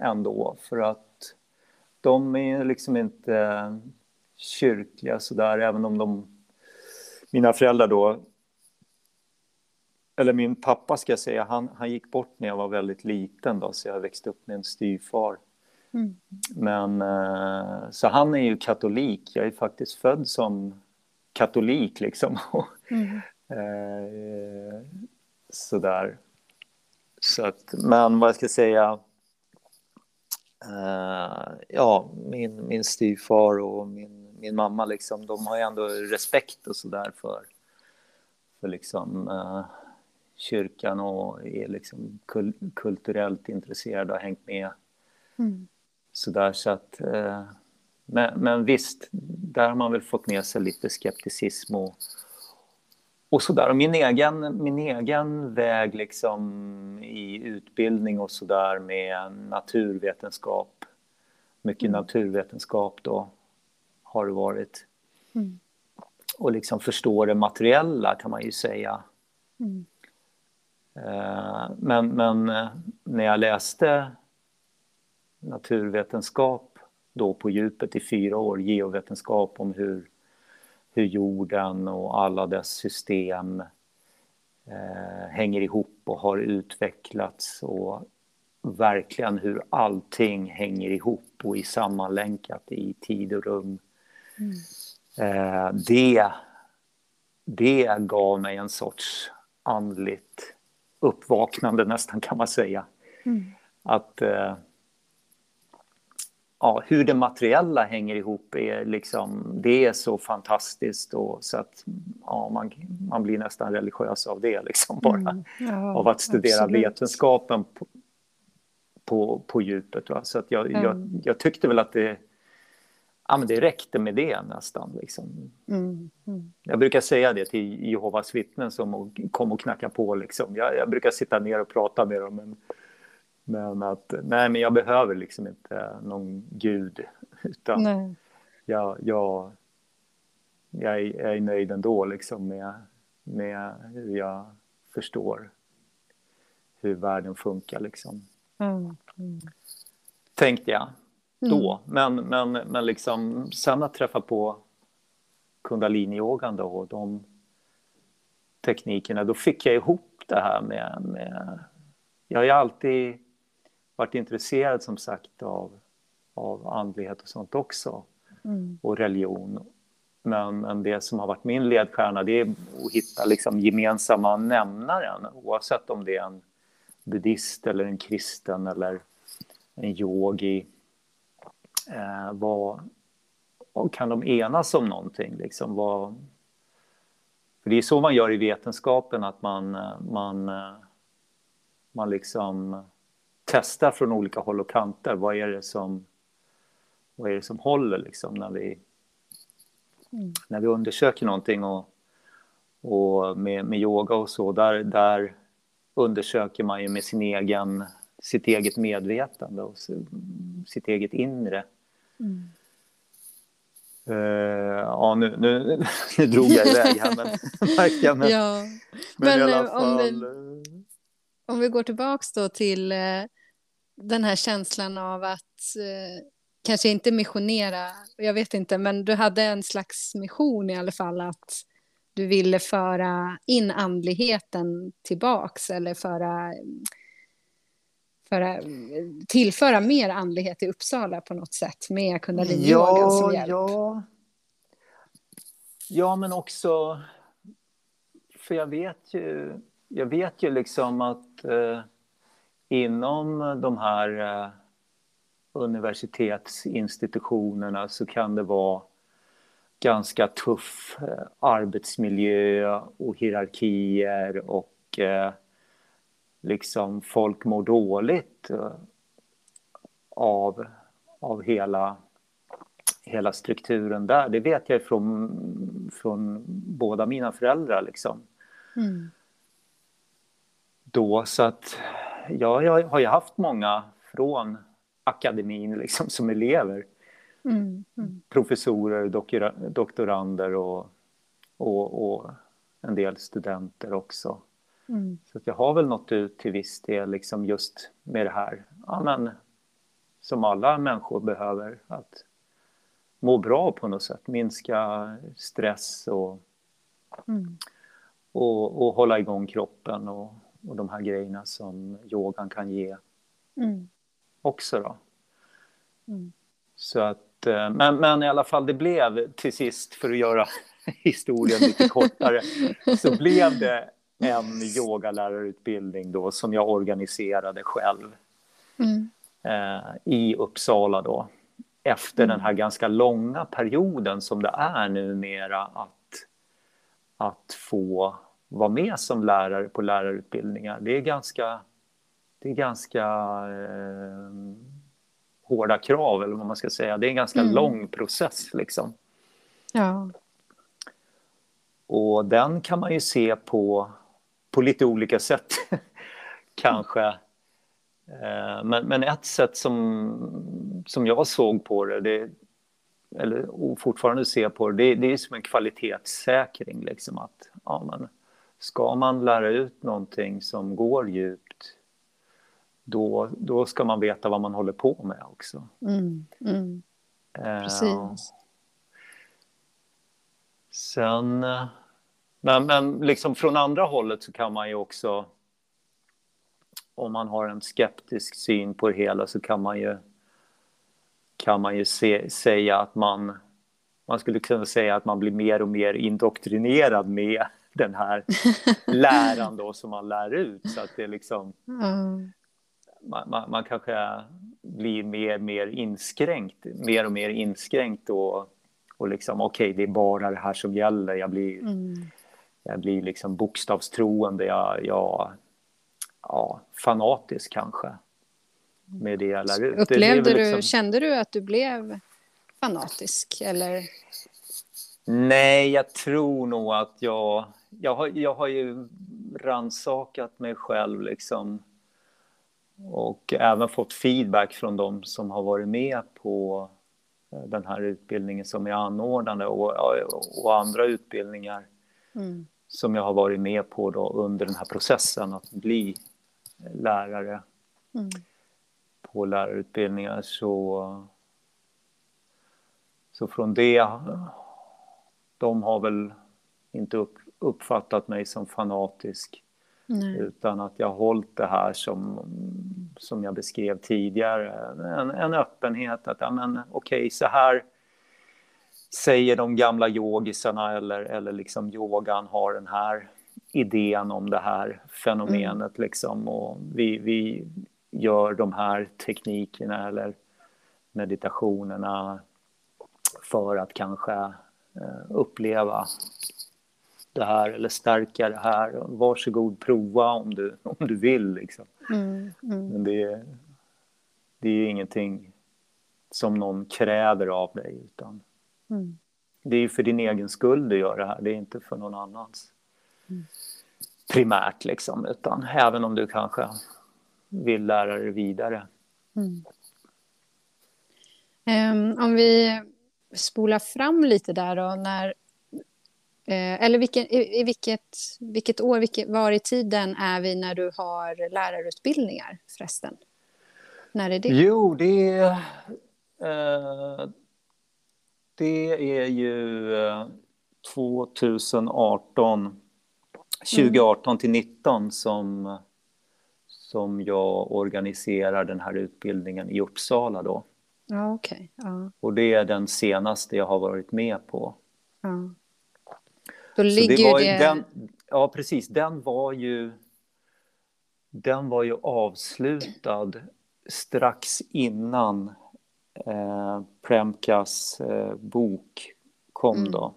ändå för att de är liksom inte kyrkliga sådär, även om de... Mina föräldrar då, eller min pappa ska jag säga, han, han gick bort när jag var väldigt liten då, så jag växte upp med en styvfar. Mm. Men, eh, så han är ju katolik, jag är faktiskt född som katolik liksom. Mm. eh, sådär. Så att, men vad jag ska säga, eh, ja, min, min styvfar och min min mamma liksom, de har ju ändå respekt och sådär för, för liksom uh, kyrkan och är liksom kul kulturellt intresserade och har hängt med. Mm. Sådär så att, uh, men, men visst, där har man väl fått med sig lite skepticism och, och sådär. Och min egen, min egen väg liksom i utbildning och sådär med naturvetenskap, mycket mm. naturvetenskap då, har det varit. Mm. Och liksom förstå det materiella kan man ju säga. Mm. Eh, men, men eh, när jag läste naturvetenskap då på djupet i fyra år, geovetenskap om hur, hur jorden och alla dess system eh, hänger ihop och har utvecklats och verkligen hur allting hänger ihop och är sammanlänkat i tid och rum Eh, det, det gav mig en sorts andligt uppvaknande nästan kan man säga. Mm. Att eh, ja, hur det materiella hänger ihop är liksom, det är så fantastiskt och så att ja, man, man blir nästan religiös av det liksom bara. Mm. Ja, av att studera absolut. vetenskapen på, på, på djupet. Va? Så att jag, mm. jag, jag tyckte väl att det ja, men det räckte med det nästan. Liksom. Mm, mm. Jag brukar säga det till Jehovas vittnen som kom och knackade på. Liksom. Jag, jag, brukar sitta ner och prata med dem. Men Men att, nej men jag behöver liksom inte någon gud. Utan nej. Jag, jag, jag, är, jag är nöjd ändå liksom med, med hur jag förstår hur världen funkar liksom. Mm. Mm. Tänkte jag då. Mm. Men, men, men liksom sen att träffa på kundaliniyogan då och de teknikerna, då fick jag ihop det här med, med jag har alltid varit intresserad som sagt av, av andlighet och sånt också. Mm. Och religion. Men, men, det som har varit min ledstjärna det är att hitta liksom gemensamma nämnaren oavsett om det är en buddhist eller en kristen eller en yogi. Eh, vad, kan de enas om någonting? Liksom, vad, för det är så man gör i vetenskapen, att man, man, man liksom testar från olika håll och kanter. Vad är det som, vad är det som håller liksom, när, vi, mm. när vi undersöker någonting? Och, och med, med yoga och så, där, där undersöker man ju med sin egen, sitt eget medvetande och sitt eget inre. Mm. Uh, ja, nu, nu, nu drog jag iväg här, men, märker Men,
ja. men, men i alla eh, fall... Om vi, eh, om vi går tillbaka då till den här känslan av att uh, kanske inte missionera, jag vet inte, men du hade en slags mission i alla fall att du ville föra in andligheten tillbaks eller föra, föra, tillföra mer andlighet i Uppsala på något sätt med kundaliniyogan ja, som hjälp.
Ja. ja, men också... För jag vet ju, jag vet ju liksom att eh, inom de här eh, universitetsinstitutionerna så kan det vara ganska tuff eh, arbetsmiljö och hierarkier och eh, liksom folk mår dåligt av, av hela, hela strukturen där. Det vet jag från, från båda mina föräldrar. Liksom. Mm. Då, så att ja, jag har ju haft många från akademin liksom, som elever. Mm, mm. Professorer, doktorander och, och, och, en del studenter också. Mm. Så jag har väl nått ut till viss del liksom just med det här, ja, men, som alla människor behöver. Att må bra på något sätt, minska stress och, mm. och, och, hålla igång kroppen och, och de här grejerna som yogan kan ge mm. också. Då. Mm. Så att Eh, men, men i alla fall, det blev till sist, för att göra historien lite kortare, så blev det en yogalärarutbildning då som jag organiserade själv mm. eh, i Uppsala då. Efter mm. den här ganska långa perioden som det är numera att, att få vara med som lärare på lärarutbildningar. Det är ganska, det är ganska eh, hårda krav, eller vad man ska säga. Det är en ganska mm. lång process. Liksom.
Ja.
Och den kan man ju se på, på lite olika sätt, kanske. Eh, men, men ett sätt som, som jag såg på det, det eller fortfarande ser på det, det, det är som en kvalitetssäkring. Liksom att, ja, men, ska man lära ut någonting som går djupt då, då ska man veta vad man håller på med också.
Mm, mm. Precis.
sen, eh, men, men liksom från andra hållet så kan man ju också, om man har en skeptisk syn på det hela så kan man ju, kan man ju se, säga att man, man skulle kunna säga att man blir mer och mer indoktrinerad med den här läran då som man lär ut. Så att det liksom, mm man, man, man, kanske blir mer mer inskränkt, mer och mer inskränkt och, och liksom okej, okay, det är bara det här som gäller. Jag blir, mm. jag blir liksom bokstavstroende, jag, jag, ja, fanatisk kanske med det jag lär ut.
Upplevde det, det liksom... du, kände du att du blev fanatisk eller?
Nej, jag tror nog att jag, jag har, jag har ju ransakat mig själv liksom och även fått feedback från de som har varit med på eh, den här utbildningen som jag anordnade och, och andra utbildningar mm. som jag har varit med på då under den här processen att bli lärare mm. på lärarutbildningar. Så, så från det, de har väl inte upp, uppfattat mig som fanatisk Nej. Utan att jag har hållit det här som, som jag beskrev tidigare. En, en öppenhet att, ja men okej, okay, så här säger de gamla yogisarna eller, eller liksom yogan har den här idén om det här fenomenet mm. liksom och vi, vi gör de här teknikerna eller meditationerna för att kanske eh, uppleva det här eller stärka det här. Varsågod, prova om du, om du vill. Liksom. Mm, mm. Men det, det är ingenting som någon kräver av dig. Utan mm. Det är för din egen skull du gör det här, det är inte för någon annans. Mm. Primärt, liksom, utan även om du kanske vill lära dig vidare.
Um, om vi spolar fram lite där då, när eller vilken, i, i vilket, vilket år, vilket, var i tiden är vi när du har lärarutbildningar förresten? När är det?
Jo, det är, eh, det är ju eh, 2018, 2018 mm. till 19 som, som jag organiserar den här utbildningen i Uppsala då.
Ja, okay. ja.
Och det är den senaste jag har varit med på.
Ja. Då ligger det, det...
Den, ja, precis. Den var ju... Den var ju avslutad strax innan eh, Premkas eh, bok kom mm. då.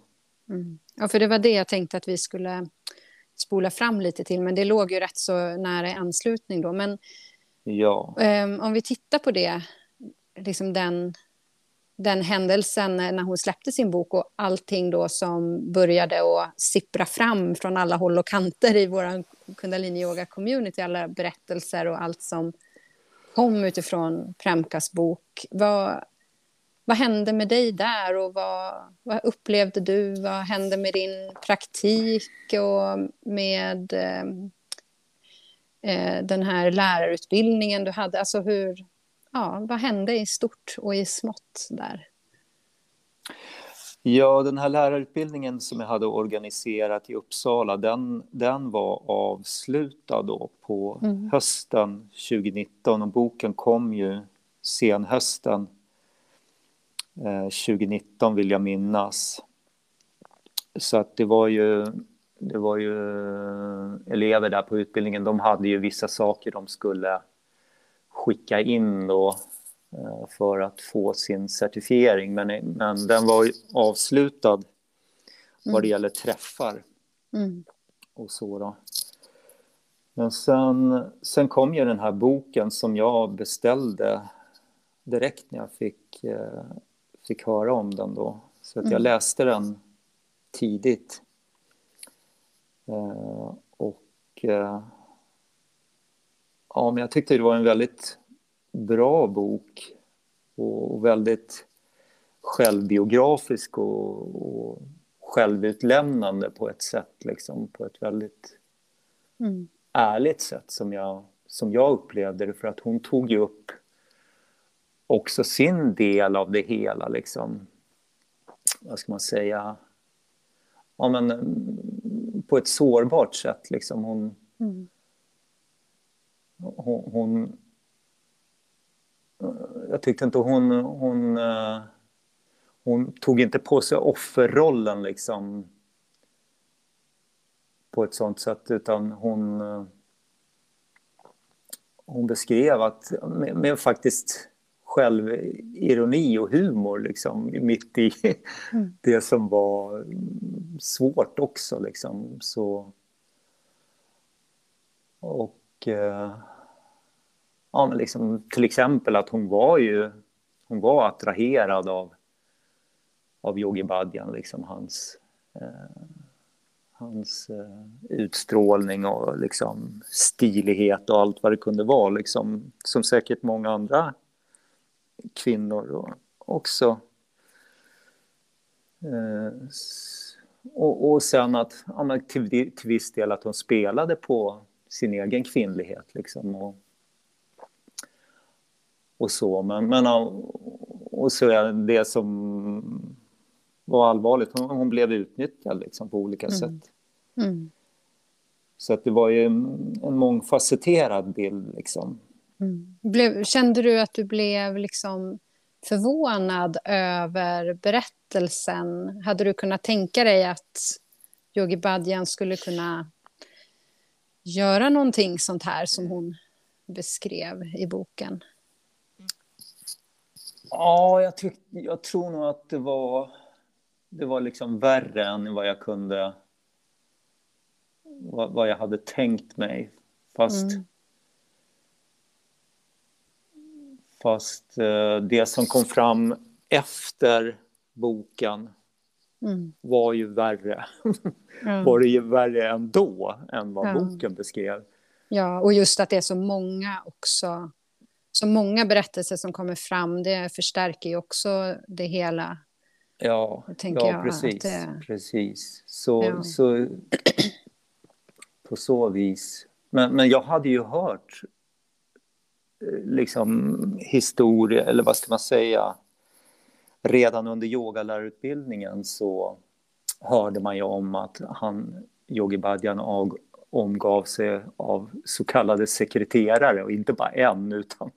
Mm. Ja, för det var det jag tänkte att vi skulle spola fram lite till, men det låg ju rätt så nära i anslutning då. Men
ja.
eh, om vi tittar på det, liksom den den händelsen eh, när hon släppte sin bok och allting då som började att sippra fram från alla håll och kanter i vår kundalini yoga community, alla berättelser och allt som kom utifrån Premkas bok. Vad, vad hände med dig där och vad, vad upplevde du? Vad hände med din praktik och med eh, eh den här lärarutbildningen du hade? Alltså hur, ja, vad hände i stort och i smått där?
Ja, den här lärarutbildningen som jag hade organiserat i Uppsala, den, den var avslutad då på mm. hösten 2019 och boken kom ju senhösten eh, 2019 vill jag minnas. Så att det var ju, det var ju elever där på utbildningen, de hade ju vissa saker de skulle skicka in då eh, för att få sin certifiering. Men, men den var avslutad mm. vad det gäller träffar mm. och så. Då. Men sen, sen kom ju den här boken som jag beställde direkt när jag fick, eh, fick höra om den då. Så att jag mm. läste den tidigt. Eh, och Ja, men jag tyckte det var en väldigt bra bok och väldigt självbiografisk och, och självutlämnande på ett sätt, liksom, på ett väldigt mm. ärligt sätt som jag, som jag upplevde det. För att hon tog ju upp också sin del av det hela, liksom. Vad ska man säga? Ja, men på ett sårbart sätt, liksom. Hon, mm hon, hon jag tyckte inte hon, hon, eh, hon tog inte på sig offerrollen liksom på ett sånt sätt utan hon, eh, hon beskrev att med, med faktiskt självironi och humor liksom, mitt i mm. det som var svårt också. Liksom. Så, och eh, ja, men liksom, till exempel att hon var ju hon var attraherad av, av Yogi Badjan. liksom hans, eh, hans eh, utstrålning och liksom stilighet och allt vad det kunde vara. Liksom, som säkert många andra kvinnor också. Eh, och, och sen att ja, till, till viss del att hon spelade på sin egen kvinnlighet. Liksom, och, och så. Men, men och så är det som var allvarligt, hon, hon blev utnyttjad liksom, på olika mm. sätt. Mm. Så att det var ju en, en mångfacetterad bild. Liksom.
Mm. Blev, kände du att du blev liksom förvånad över berättelsen? Hade du kunnat tänka dig att Yogi Badjan skulle kunna göra någonting sånt här som hon beskrev i boken?
Ja, jag, tyck, jag tror nog att det var, det var liksom värre än vad jag kunde... Vad, vad jag hade tänkt mig. Fast... Mm. Fast eh, det som kom fram efter boken mm. var ju värre. Mm. var det ju värre ändå än vad ja. boken beskrev.
Ja, och just att det är så många också. Så många berättelser som kommer fram, det förstärker ju också det hela.
Ja, ja precis. Det... precis. Så, ja. så på så vis. Men, men jag hade ju hört eh, liksom historia, eller vad ska man säga, redan under yogalärarutbildningen så hörde man ju om att han, Yogi Bhajan omgav sig av så kallade sekreterare och inte bara en utan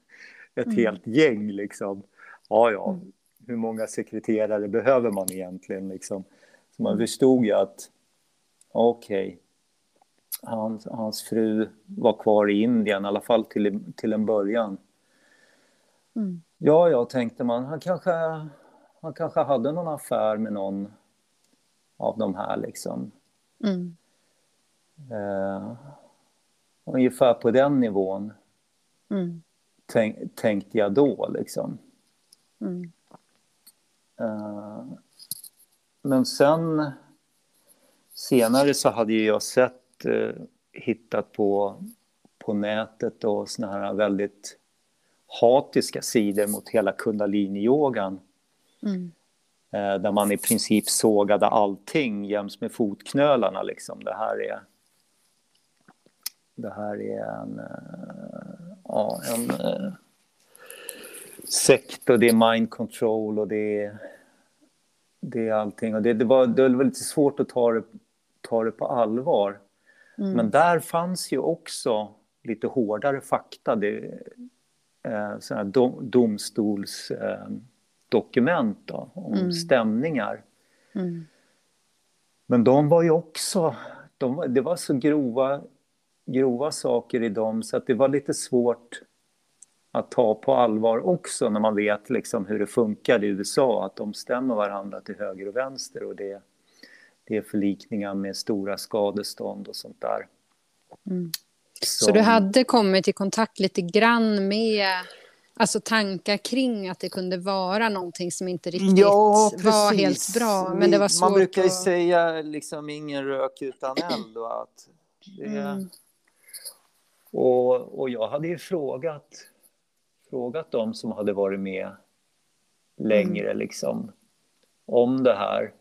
ett mm. helt gäng liksom. Ja, ja, mm. hur många sekreterare behöver man egentligen liksom? Så man mm. förstod ju att okej, okay, hans, hans fru var kvar i Indien, i alla fall till, till en början. Mm. Ja, ja, tänkte man, han kanske, han kanske hade någon affär med någon av de här liksom. Mm. Uh, ungefär på den nivån mm. Tänk, tänkte jag då liksom. Mm. Uh, men sen senare så hade jag sett, uh, hittat på, på nätet och såna här väldigt hatiska sidor mot hela kundaliniyogan. Mm. Eh, där man i princip sågade allting jäms med fotknölarna. Liksom. Det här är, det här är en, ja, en eh, sekt och det är mind control och det är, det är allting. Och det, det, var, det var lite svårt att ta det, ta det på allvar. Mm. Men där fanns ju också lite hårdare fakta. Det, eh, sådana dom, domstols... Eh, dokument då, om mm. stämningar. Mm. Men de var ju också, de, det var så grova, grova saker i dem så att det var lite svårt att ta på allvar också när man vet liksom hur det funkar i USA, att de stämmer varandra till höger och vänster och det, det är förlikningar med stora skadestånd och sånt där.
Mm. Så, så du hade kommit i kontakt lite grann med Alltså tankar kring att det kunde vara någonting som inte riktigt ja, var helt bra. Men det var svårt
Man brukar ju att... säga liksom ingen rök utan eld. Och, att det... Mm. Och, och jag hade ju frågat, frågat dem som hade varit med längre mm. liksom, om det här.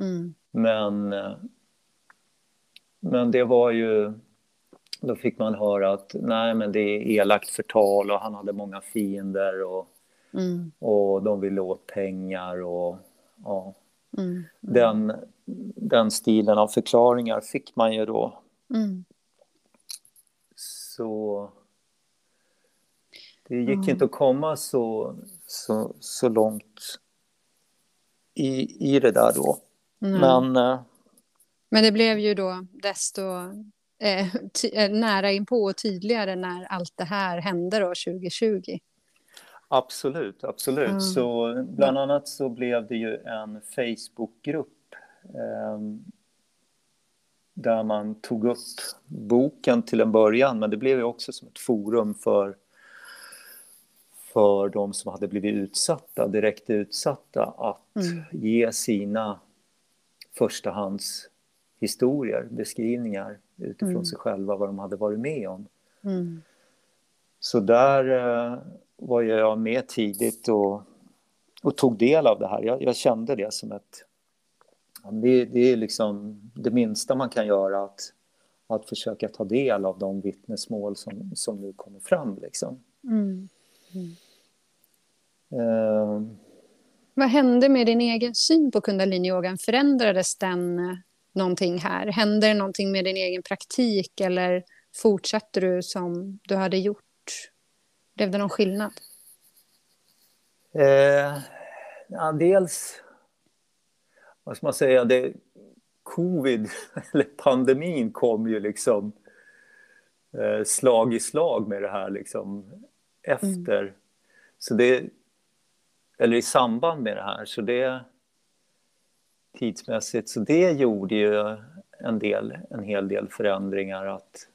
Mm. Men, men det var ju då fick man höra att nej, men det är elakt förtal och han hade många fiender och, mm. och de ville åt pengar och ja. Mm. Mm. Den, den stilen av förklaringar fick man ju då. Mm. Så det gick mm. inte att komma så, så, så långt i, i det där då. Men, eh,
men det blev ju då desto Eh, eh, nära inpå och tydligare när allt det här hände då 2020.
Absolut, absolut. Mm. Så bland annat så blev det ju en Facebookgrupp eh, där man tog upp boken till en början, men det blev ju också som ett forum för för de som hade blivit utsatta, direkt utsatta, att mm. ge sina förstahands historier, beskrivningar utifrån
Mm.
sig själva, vad de hade varit med om.
Mm.
Så där eh, var jag med tidigt och, och tog del av det här. Jag, jag kände det som ett... Det, det är liksom det minsta man kan göra, att, att försöka ta del av de vittnesmål som, som nu kommer fram. Liksom.
Mm.
Eh,
Vad hände med din egen syn på kundaliniyogan? Förändrades den eh, någonting här? Hände det någonting med din egen praktik eller fortsatte du som du hade gjort? Blev det någon skillnad?
Eh, ja, dels, vad ska man säga, det, covid, eller pandemin kom ju liksom eh, slag i slag med det här liksom efter. Så det, eller i samband med det här, så det tidsmässigt, så det gjorde ju en, del, en hel del förändringar att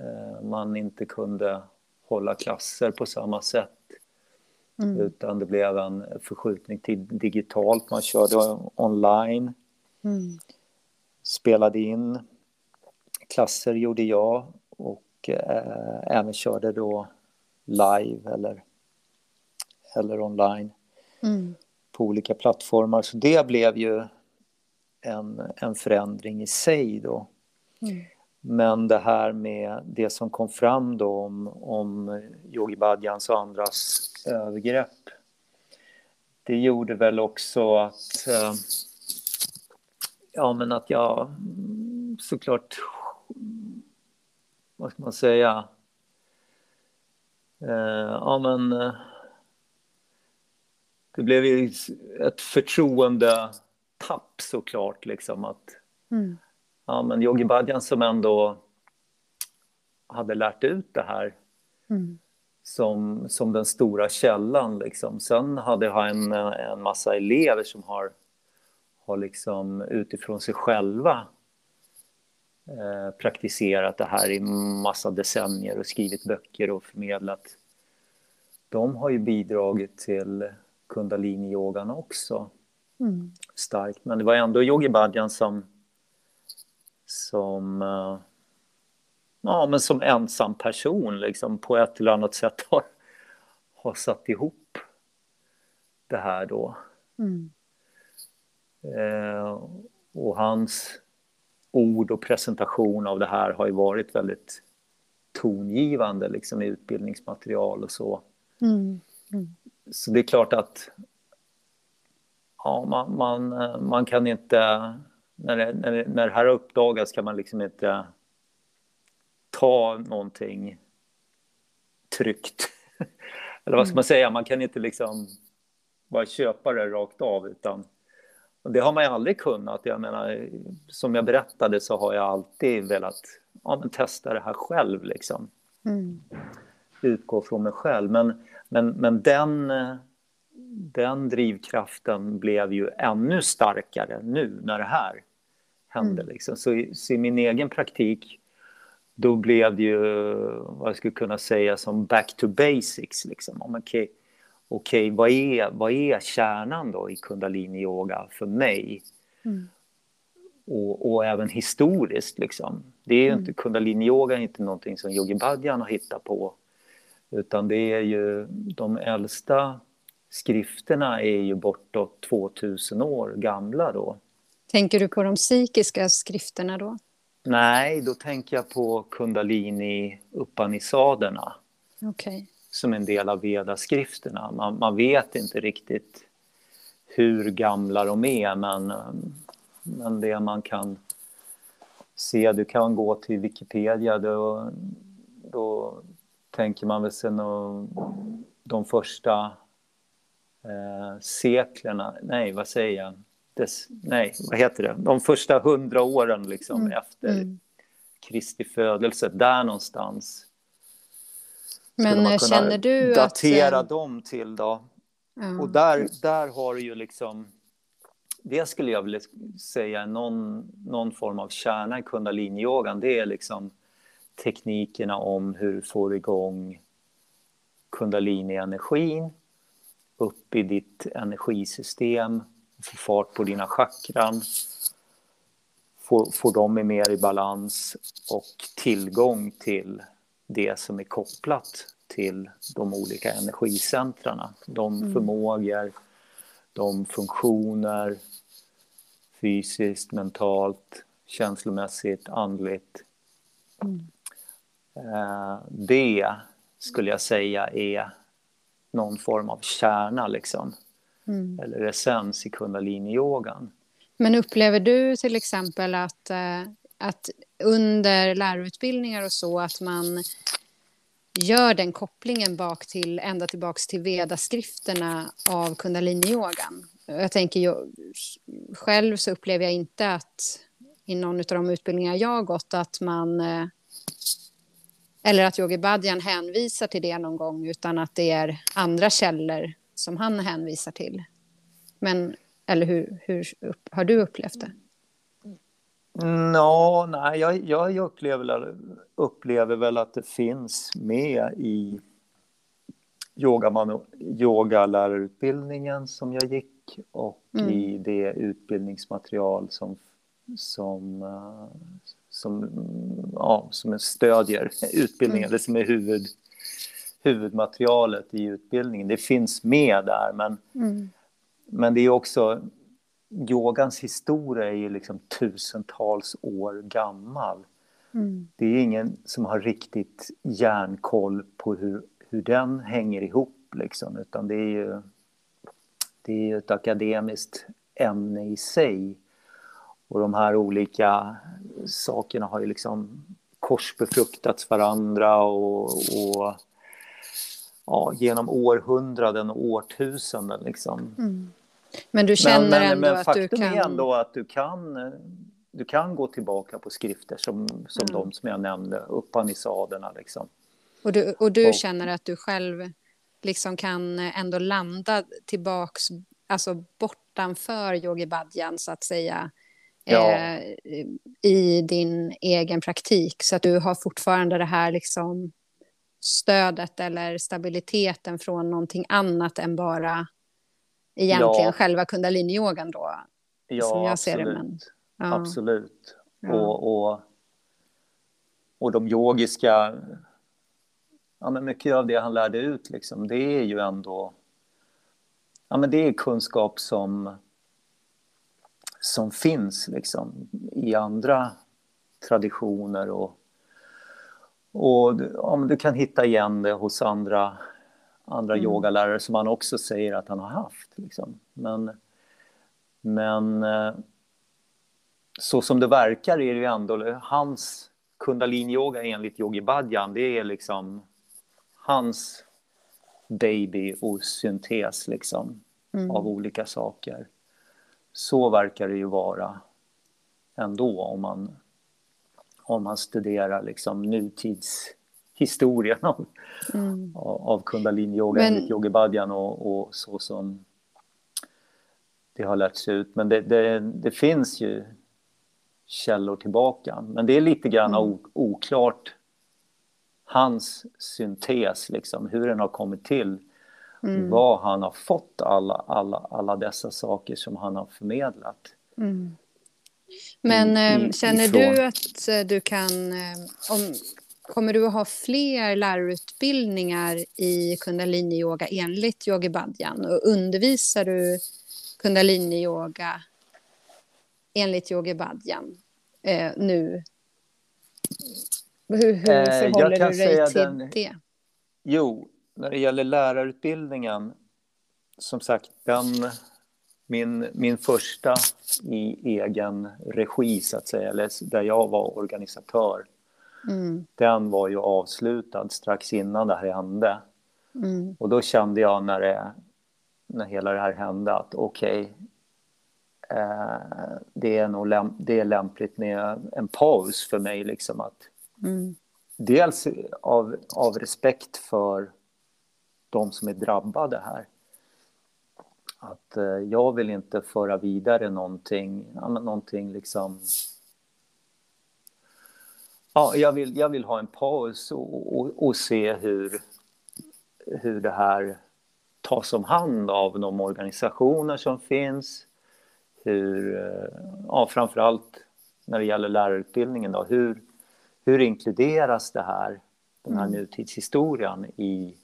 eh, man inte kunde hålla klasser på samma sätt
Mm.
utan det blev en förskjutning till digitalt. Man körde online,
Mm.
spelade in. Klasser gjorde jag och eh, även körde då live eller, eller online
Mm.
på olika plattformar. Så det blev ju en, en förändring i sig då.
Mm.
Men det här med det som kom fram då om, om Yogi Bhajans och andras övergrepp. Det gjorde väl också att, eh, ja men att jag mm, såklart, vad ska man säga, eh, ja men eh, det blev ju ett förtroendetapp såklart liksom att
Mm.
Ja, men Yogi Bhajan som ändå hade lärt ut det här
Mm.
Som, som den stora källan. Liksom. Sen hade han en, en massa elever som har, har liksom utifrån sig själva eh, praktiserat det här i massa decennier och skrivit böcker och förmedlat. De har ju bidragit till kundalini-yogan också
Mm.
starkt. Men det var ändå Yogi Bhajan som, som, eh, ja, men som ensam person liksom, på ett eller annat sätt har, har satt ihop det här då.
Mm.
Eh, och hans ord och presentation av det här har ju varit väldigt tongivande liksom, i utbildningsmaterial och så.
Mm.
Så det är klart att ja, man, man, eh, man kan inte... När det, när, det, när det här uppdagas kan man liksom inte ta någonting tryggt. Eller vad ska man säga? Man kan inte liksom bara köpa det rakt av. utan Det har man ju aldrig kunnat. Jag menar, som jag berättade så har jag alltid velat ja, men testa det här själv. Liksom
Mm.
utgå från mig själv. Men, men, men den, den drivkraften blev ju ännu starkare nu när det här hände.
Mm.
Liksom. Så, i, så i min egen praktik då blev det ju vad jag skulle kunna säga som back to basics. Liksom. Om, Okej, okej, vad, är, vad är kärnan då i kundalini-yoga för mig?
Mm.
och, och även historiskt. Liksom. Det är
Mm.
inte, kundalini-yoga är inte någonting som Yogi Bhajan har hittat på. Utan det är ju de äldsta skrifterna är ju bortåt 2000 år gamla då.
Tänker du på de psykiska skrifterna då?
Nej, då tänker jag på kundalini Upanisaderna
Okej.
som en del av Vedaskrifterna. Man, man vet inte riktigt hur gamla de är, men, men det man kan se, du kan gå till Wikipedia, då, då tänker man väl nog de första eh, seklerna, nej vad säger jag, Des, nej vad heter det, de första hundra åren liksom
Mm,
efter
mm.
Kristi födelse, där någonstans.
Men
man kunna
känner du att...
datera
eh,
dem till då.
ja.
Och där, där har du ju liksom... Det skulle jag vilja säga är någon, någon form av kärna i kundaliniyogan. Det är liksom teknikerna om hur du får igång kundalini-energin upp i ditt energisystem, få fart på dina chakran, få får, får de mer i balans och tillgång till det som är kopplat till de olika energicentrarna. De mm. förmågor, de funktioner, fysiskt, mentalt, känslomässigt, andligt. Mm. Eh, det skulle jag säga är någon form av kärna, liksom. Mm. Eller essens i kundaliniyogan.
Men upplever du till exempel att, eh, att under lärarutbildningar och så att man gör den kopplingen bak till, ända tillbaks till vedaskrifterna av kundaliniyogan? Jag tänker ju, själv så upplever jag inte att i någon av de utbildningar jag har gått att man eh, eller att Yogi Badjan hänvisar till det någon gång utan att det är andra källor som han hänvisar till. Men, eller hur, hur har du upplevt det?
No, nej, jag, jag upplever, upplever väl att det finns med i yogalärarutbildningen som jag gick och mm. i det utbildningsmaterial som, som, eh, som, ja, som stödjer utbildningen, mm. det som är huvud, huvudmaterialet i utbildningen. Det finns med där, men, mm. men det är också... Yogans historia är ju liksom tusentals år gammal. Mm. Det är ingen som har riktigt järnkoll på hur, hur den hänger ihop, liksom, utan det är ju det är ett akademiskt ämne i sig. Och de här olika sakerna har ju liksom korsbefruktats varandra och, och ja, genom århundraden och årtusenden. Liksom. Mm.
Men du känner men, men, ändå men att du kan...
faktum är ändå att du kan, du kan gå tillbaka på skrifter som, som mm. de som jag nämnde, Upanisaderna. Liksom.
Och du, och du och, känner att du själv liksom kan ändå landa tillbaks, alltså bortanför yogi badjan så att säga, ja. eh, i din egen praktik. Så att du har fortfarande det här liksom stödet eller stabiliteten från någonting annat än bara egentligen ja. själva kundaliniyogan då.
Ja, som jag ser absolut. Det, men, ja. Absolut. Ja. Och, och, och de yogiska... Ja, men mycket av det han lärde ut, liksom, det är ju ändå... Ja, men det är kunskap som som finns liksom, i andra traditioner. Och, och om du kan hitta igen det hos andra, andra mm. yogalärare som han också säger att han har haft. Liksom. Men, men eh, så som det verkar är det ju ändå hans kundaliniyoga enligt Yogi Bhajan, det är liksom hans baby och syntes liksom, mm. av olika saker så verkar det ju vara ändå om man, om man studerar liksom nutidshistorien av, mm. av kundalini-yoga Men... enligt Yogi Bhajan och, och, så som det har lärts ut. Men det, det, det, finns ju källor tillbaka. Men det är lite grann mm. oklart hans syntes, liksom, hur den har kommit till Mm. Var han har fått alla, alla, alla dessa saker som han har förmedlat. Mm.
Men I, i, känner ifrån... du att eh, du kan... Eh, om, kommer du att ha fler lärarutbildningar i kundaliniyoga enligt Yogi Badjan? Och undervisar du kundaliniyoga enligt Yogi Badjan eh, nu? Hur, hur eh, förhåller du dig till den... det?
Jo, när det gäller lärarutbildningen, som sagt, den, min, min första i egen regi, så att säga, eller där jag var organisatör, mm. den var ju avslutad strax innan det här hände. Mm. Och då kände jag när, det, när hela det här hände att okej, okay, eh, det, är nog läm det är lämpligt med en paus för mig. Liksom att, mm. Dels av, av respekt för de som är drabbade här. Att eh, jag vill inte föra vidare någonting, någonting liksom... Ja, jag vill, jag vill ha en paus och, och, och se hur, hur det här tas om hand av de organisationer som finns. Hur, eh, ja, framförallt när det gäller lärarutbildningen. Då. Hur, hur inkluderas det här, den här mm. nutidshistorien i,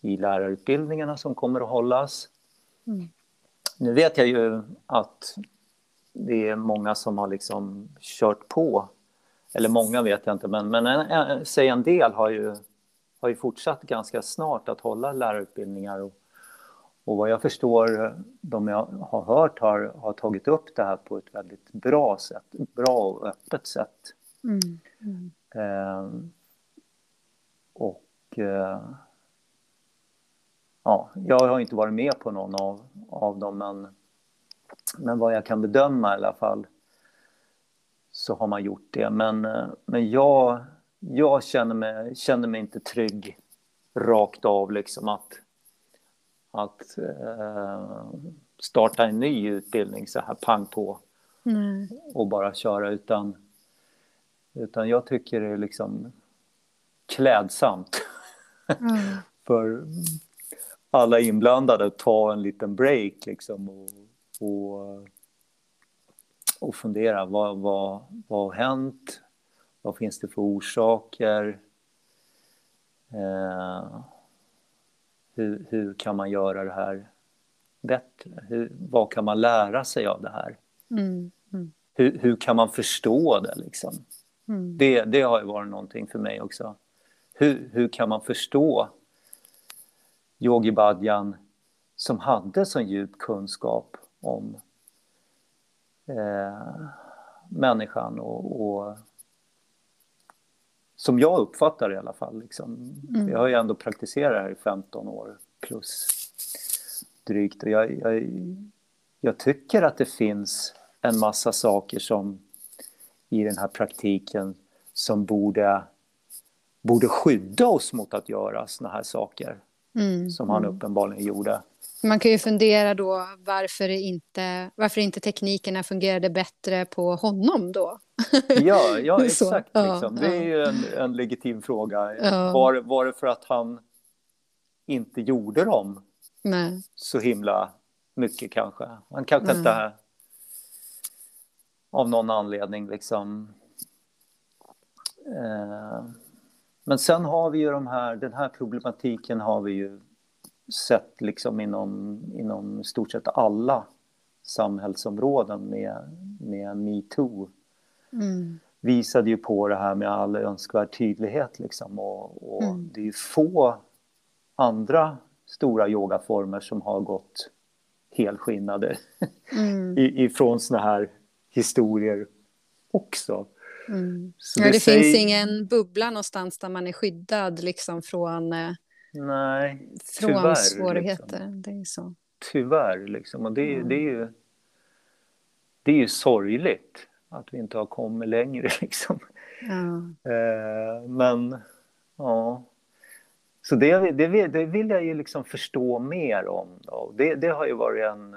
i lärarutbildningarna som kommer att hållas? Mm. Nu vet jag ju att det är många som har liksom kört på. Eller många vet jag inte, men, men en, en, säg en del har ju, har ju fortsatt ganska snart att hålla lärarutbildningar. Och, och vad jag förstår, de jag har hört har, har tagit upp det här på ett väldigt bra sätt, bra och öppet sätt. Mm. Mm. Eh, och eh, ja, jag har inte varit med på någon av, av dem, men, men vad jag kan bedöma i alla fall så har man gjort det. Men, eh, men jag, jag känner, mig, känner mig inte trygg rakt av liksom att, att eh, starta en ny utbildning så här pang på mm. och bara köra utan, utan jag tycker det är liksom klädsamt mm. för alla inblandade att ta en liten break liksom och, och, och fundera vad, vad, vad har hänt? Vad finns det för orsaker? Eh, hur, hur kan man göra det här bättre? Hur, vad kan man lära sig av det här? Mm, mm. Hur, hur, kan man förstå det? Liksom? Mm. Det, det har ju varit någonting för mig också. Hur, hur kan man förstå Yogi Bhajan som hade så djup kunskap om eh, människan och, och, som jag uppfattar det i alla fall. Liksom. Mm. Jag har ju ändå praktiserat det här i 15 år plus drygt och jag, jag, jag tycker att det finns en massa saker som i den här praktiken som borde, borde skydda oss mot att göra såna här saker mm. som han uppenbarligen gjorde.
Man kan ju fundera då varför inte, varför inte teknikerna fungerade bättre på honom då?
ja, ja exakt. Liksom. Det är ju en, en legitim fråga. Ja. Var, var det för att han inte gjorde dem Nej. så himla mycket kanske? Han kanske mm. inte av någon anledning liksom eh, men sen har vi ju de här, den här problematiken har vi ju sett liksom inom, inom stort sett alla samhällsområden med, med metoo. Mm. Visade ju på det här med all önskvärd tydlighet liksom och, och mm. det är få andra stora yogaformer som har gått helskinnade mm. ifrån såna här historier också.
Mm. Ja, det, det säger... finns ingen bubbla någonstans där man är skyddad liksom från, eh,
Nej,
från tyvärr, svårigheter. Liksom. Det är så.
Tyvärr, liksom. Och det, mm. det, är ju, det är ju sorgligt att vi inte har kommit längre. Liksom. Ja. Eh, men, ja. Så det, det, det vill jag ju liksom förstå mer om. Då. Det, det har ju varit en,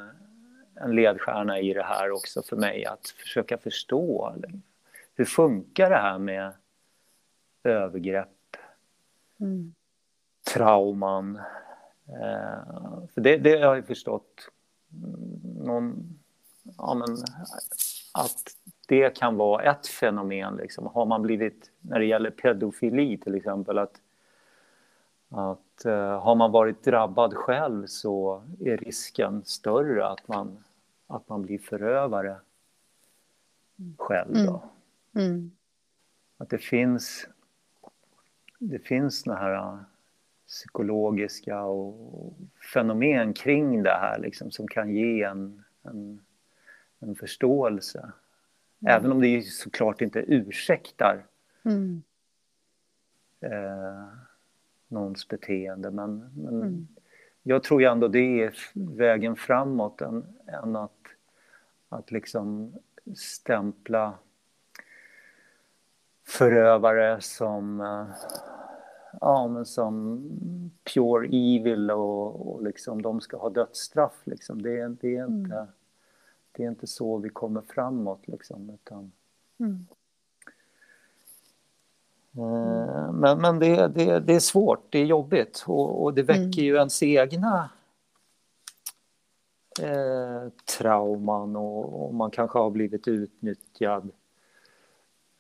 en ledstjärna i det här också för mig, att försöka förstå hur funkar det här med övergrepp, mm. trauman? Eh, för det, det har jag förstått någon, ja, men, att det kan vara ett fenomen. Liksom. Har man blivit, när det gäller pedofili till exempel, att, att uh, har man varit drabbad själv så är risken större att man, att man blir förövare själv. Då. Mm. Mm. Att det finns, det finns såna här äh, psykologiska och fenomen kring det här liksom, som kan ge en, en, en förståelse. Mm. Även om det såklart inte ursäktar mm. eh, någons beteende. Men, men mm. jag tror ju ändå det är vägen framåt än, än att, att liksom stämpla förövare som, eh, ja, men som pure evil och, och liksom, de ska ha dödsstraff. Liksom. Det, det, är inte, mm. det är inte så vi kommer framåt. Liksom, utan, mm. Eh, men, men det, det, det är svårt, det är jobbigt och, och det väcker mm. ju ens egna eh, trauman och, och, man kanske har blivit utnyttjad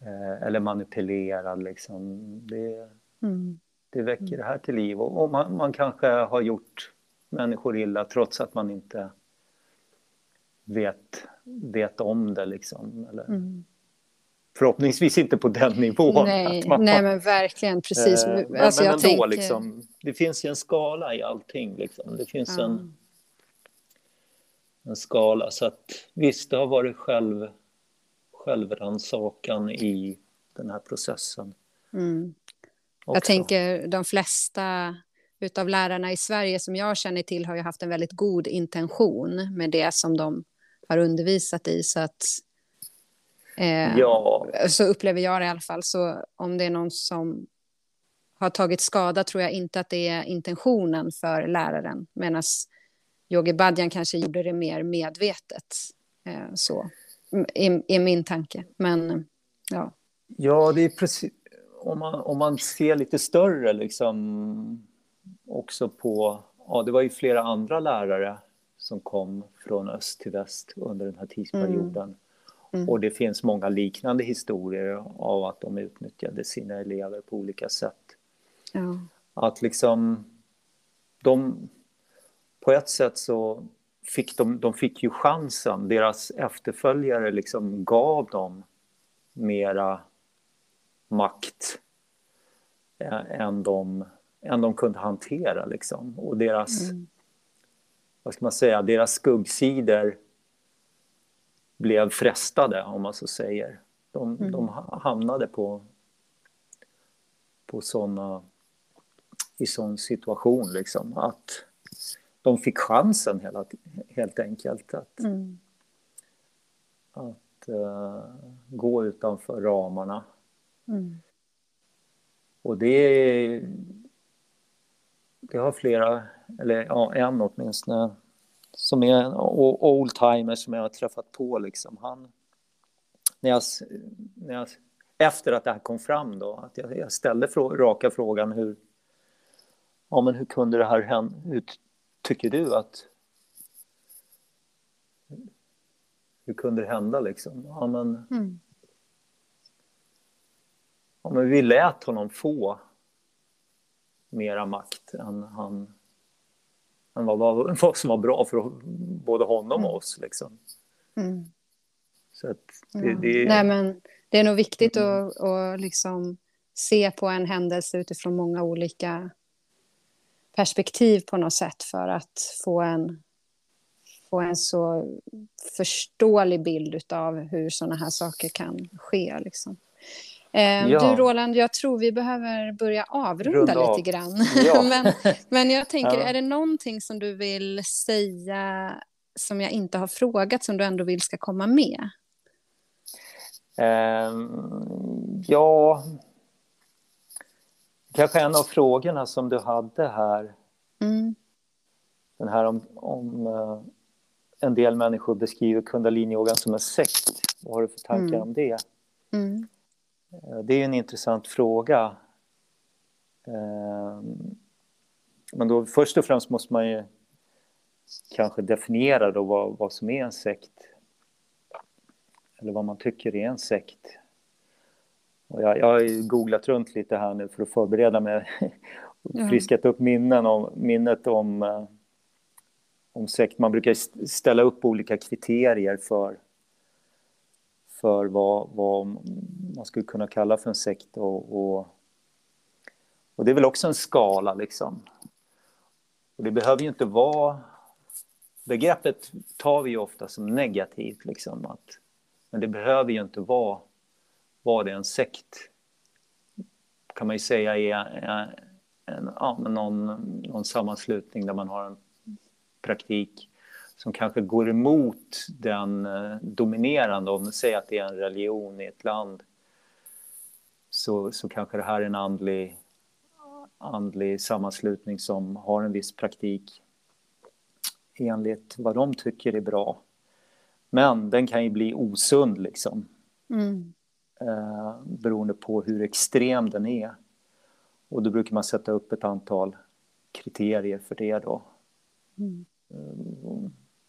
eh, eller manipulerad. Liksom. Det,
Mm.
det väcker det här till liv. Och, och man, man kanske har gjort människor illa trots att man inte vet, vet om det. Liksom. Eller,
Mm.
Förhoppningsvis inte på den nivån.
Nej,
man-
nej, men verkligen. Precis.
Eh, men,
alltså,
men ändå,
tänker...
liksom, det finns ju en skala i allting. Liksom. Det finns
Ja.
en, en skala. Så att visst, det har varit själv, självrannsakan i den här processen.
Mm. Jag tänker de flesta utav lärarna i Sverige som jag känner till har ju haft en väldigt god intention med det som de har undervisat i. Så att eh,
Ja,
så upplever jag det i alla fall. Så om det är någon som har tagit skada tror jag inte att det är intentionen för läraren. Medan Yogi Badjan kanske gjorde det mer medvetet. Eh, så är, är min tanke. Men ja.
ja, det är precis... Om man, om man ser lite större liksom också på... Ja, det var ju flera andra lärare som kom från öst till väst under den här tidsperioden.
Mm.
Och det finns många liknande historier av att de utnyttjade sina elever på olika sätt.
ja.
Att liksom de på ett sätt så fick de, de fick ju chansen. Deras efterföljare liksom gav dem mera makt ä- än de, än de kunde hantera. Liksom. Och deras,
Mm.
vad ska man säga, deras skuggsidor blev frestade, om man så säger. De,
Mm.
de ha- hamnade på, på såna, i sån situation, liksom, att de fick chansen hela, helt enkelt att,
Mm.
att eh, gå utanför ramarna.
Mm.
Och det, det har flera, eller ja, en åtminstone, som är en oldtimer som jag har träffat på. Liksom. Han, när jag, när jag, efter att det här kom fram, då, att jag, jag ställde frå, raka frågan hur, ja, men hur kunde det här hända? Tycker du att... Hur kunde det hända liksom? Ja, men,
Mm.
Ja, men vi lät honom få mera makt än, han, än vad, vad, vad som var bra för både honom och oss. Liksom.
Mm.
Så att det,
Ja.
det,
Nej, men det är nog viktigt
Mm.
att, att liksom se på en händelse utifrån många olika perspektiv på något sätt för att få en, få en så förståelig bild av hur sådana här saker kan ske. Liksom. Eh,
Ja.
Du Roland, jag tror vi behöver börja avrunda
Runda av.
lite grann.
Ja.
men, men jag tänker,
Ja.
är det någonting som du vill säga som jag inte har frågat som du ändå vill ska komma med?
Ehm, ja, kanske en av frågorna som du hade här,
Mm.
den här om, om eh, en del människor beskriver kundaliniyogan som en sekt. Vad har du för tankar
Mm.
om det?
Mm.
Eh, Det är en intressant fråga. Eh, Men då först och främst måste man ju kanske definiera då vad, vad som är en sekt. Eller vad man tycker är en sekt. Och jag, jag har googlat runt lite här nu för att förbereda mig. och. Friskat upp minnen om, minnet om, eh, om sekt. Man brukar st- ställa upp olika kriterier för för vad, vad man skulle kunna kalla för en sekt. Och, och, och det är väl också en skala liksom. Och det behöver ju inte vara... Begreppet tar vi ju ofta som negativt liksom. Att, men det behöver ju inte vara, var det en sekt. Kan man ju säga är en, ja, någon, någon sammanslutning där man har en praktik som kanske går emot den eh, dominerande, om man säger att det är en religion i ett land, så, så kanske det här är en andlig, andlig sammanslutning som har en viss praktik enligt vad de tycker är bra. Men den kan ju bli osund liksom,
Mm
eh, beroende på hur extrem den är. Och då brukar man sätta upp ett antal kriterier för det då.
Mm.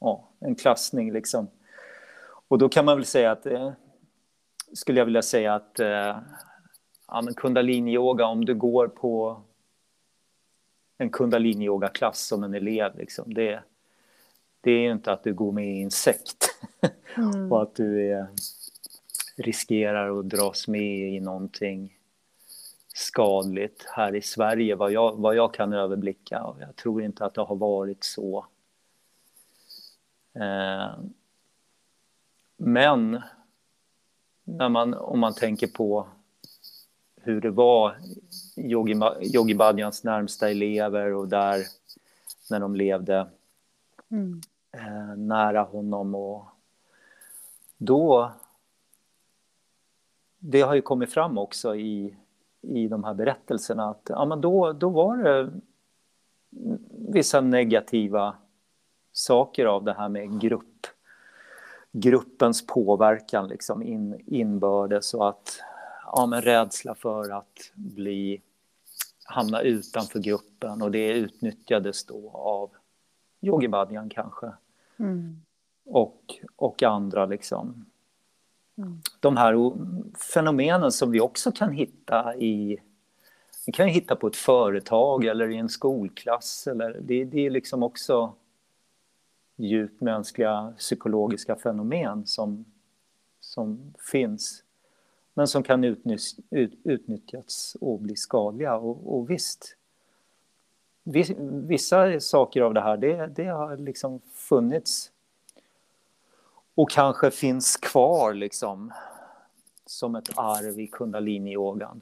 ja, en klassning liksom. Och då kan man väl säga att eh, skulle jag vilja säga att eh, ja, men kundalini-yoga, om du går på en kundalini-yoga-klass som en elev, liksom, det, det är ju inte att du går med i en sekt mm. och att du är, riskerar att dras med i någonting skadligt här i Sverige, vad jag, vad jag kan överblicka. Och jag tror inte att det har varit så. Eh, men när man, om man tänker på hur det var Yogi, Yogi Bhajans närmsta elever och där när de levde mm. eh, nära honom. Och då... Det har ju kommit fram också i, i de här berättelserna att ja, men då, då var det vissa negativa saker av det här med grupp, gruppens påverkan liksom in, inbördes och att ja, men rädsla för att bli hamna utanför gruppen och det utnyttjades då av Yogi Bhadjan kanske. Mm. Och, och andra liksom. Mm. De här fenomenen som vi också kan hitta i vi kan hitta på ett företag eller i en skolklass. Eller, det, det är liksom också djupt mänskliga psykologiska fenomen som, som finns men som kan utnyttjas, ut, utnyttjas och bli skadliga. Och, och visst, vissa saker av det här, det, det har liksom funnits och kanske finns kvar liksom som ett arv i kundalini-yogan.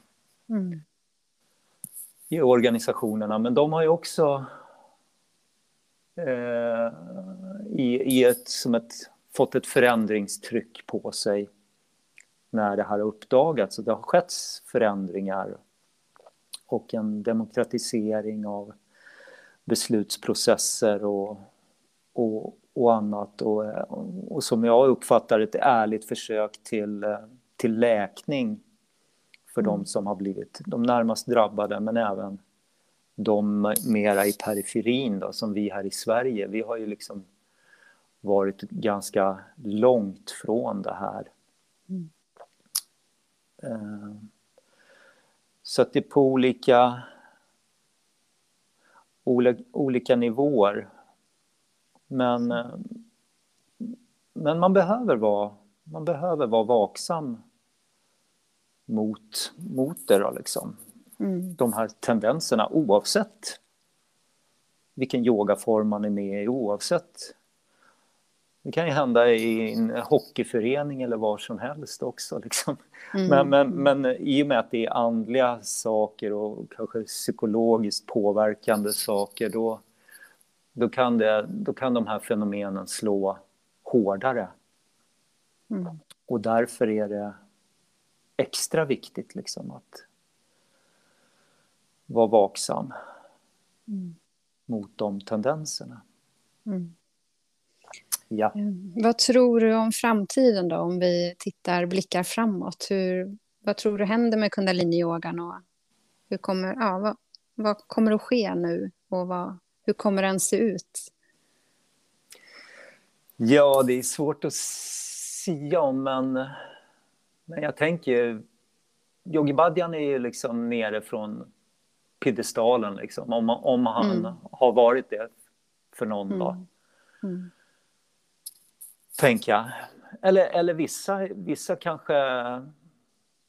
Mm. I organisationerna, men de har ju också eh, i, i ett, som ett, fått ett förändringstryck på sig när det här har uppdagats. Och det har skett förändringar och en demokratisering av beslutsprocesser och, och, och annat. Och, och som jag uppfattar ett ärligt försök till, till läkning för mm. de som har blivit de närmast drabbade, men även de mera i periferin då, som vi här i Sverige. Vi har ju liksom varit ganska långt från det här. Mm. Eh, så att det är på olika, olika nivåer. Men, eh, men man, behöver vara, man behöver vara vaksam mot, mot det. Då, liksom. Mm. De här tendenserna oavsett vilken yogaform man är med i, oavsett det kan ju hända i en hockeyförening eller var som helst också. Liksom. Mm. Men, men, men i och med att det är andliga saker och kanske psykologiskt påverkande saker då, då, kan, det, då kan de här fenomenen slå hårdare. Mm. Och därför är det extra viktigt liksom, att vara vaksam mm. mot de tendenserna. Mm.
Ja. Eh, vad tror du om framtiden då, om vi tittar, blickar framåt? Hur, vad tror du händer med kundaliniyogan och hur kommer, ja, vad, vad kommer att ske nu och vad, hur kommer den se ut?
Ja, det är svårt att säga om, men, men jag tänker... Yogi Bhadjan är ju liksom nere från piedestalen, liksom, om, om han mm. har varit det för någon mm. dag. Mm tänker jag. Eller, eller vissa, vissa kanske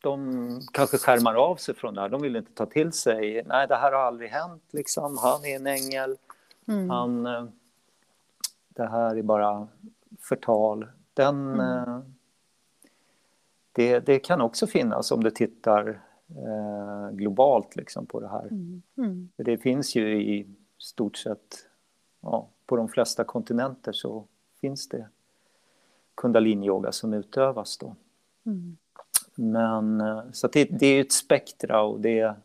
de kanske skärmar av sig från det här. De vill inte ta till sig. Nej, det här har aldrig hänt. Liksom. Han är en ängel. Mm. Han, eh, det här är bara förtal. Den, mm. Eh, det, det kan också finnas om du tittar eh, globalt liksom, på det här. Mm. mm. Det finns ju i stort sett ja, på de flesta kontinenter så finns det kundaliniyoga som utövas då. Mm. Men eh, så det, det, är ett spektra och det,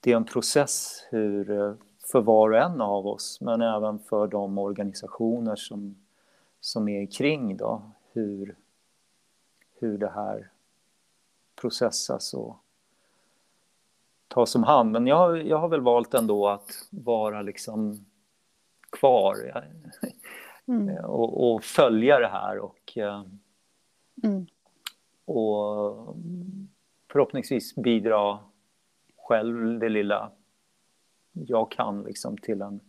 det är en process hur, för var och en av oss men även för de organisationer som, som är kring då, hur, hur det här processas och tas om hand. Men jag, jag har väl valt ändå att vara liksom kvar. Mm. Eh, och, och, följa det här och, eh, mm. och förhoppningsvis bidra själv det lilla jag kan liksom till en,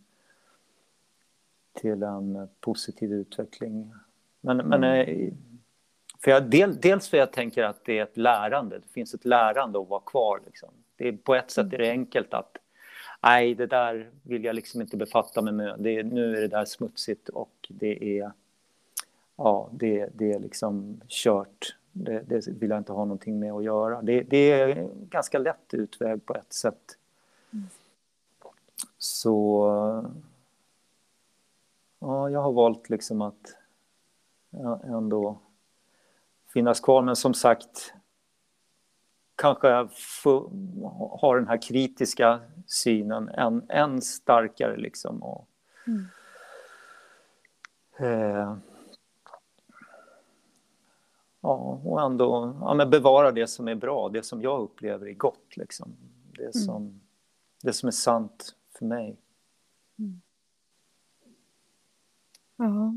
till en positiv utveckling. Men, mm. men eh, för jag, del, dels för jag tänker att det är ett lärande, det finns ett lärande att vara kvar. Liksom. Det är, på ett sätt är det enkelt att nej, det där vill jag liksom inte befatta mig med. Det, nu är det där smutsigt och det är, ja, det, det är liksom kört. Det, det, vill jag inte ha någonting med att göra. Det, det är en ganska lätt utväg på ett sätt. Mm. Så ja, jag har valt liksom att ändå finnas kvar. Men som sagt, kanske jag har den här kritiska synen än, än starkare. Liksom. Och, mm. eh, ja, och ändå ja, men bevara det som är bra, det som jag upplever är gott. Liksom. Det, mm. som, det som är sant för mig. Mm.
Ja.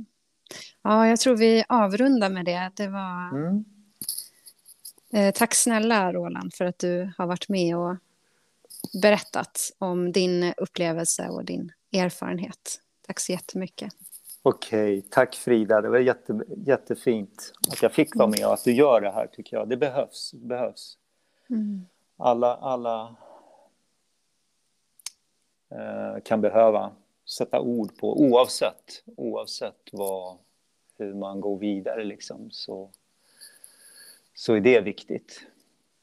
ja, jag tror vi avrundar med det. Det var... Mm. Eh, tack snälla Roland för att du har varit med och berättat om din upplevelse och din erfarenhet. Tack så jättemycket.
Okej, tack Frida. Det var jätte, jättefint att jag fick vara med och att du gör det här tycker jag. Det behövs. Det behövs. Mm. Alla, alla kan behöva sätta ord på oavsett, oavsett vad, hur man går vidare liksom, så, så är det viktigt.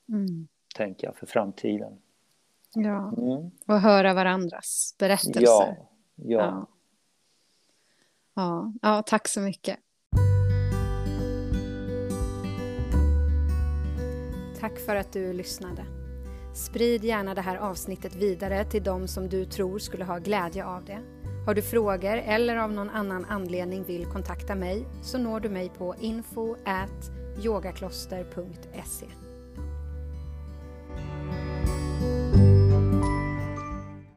Mm. Tänker jag för framtiden.
Ja, mm. och höra varandras berättelser.
Ja, ja. ja.
Ja, ja tack så mycket. Tack för att du lyssnade. Sprid gärna det här avsnittet vidare till de som du tror skulle ha glädje av det. Har du frågor eller av någon annan anledning vill kontakta mig så når du mig på info yogakloster.se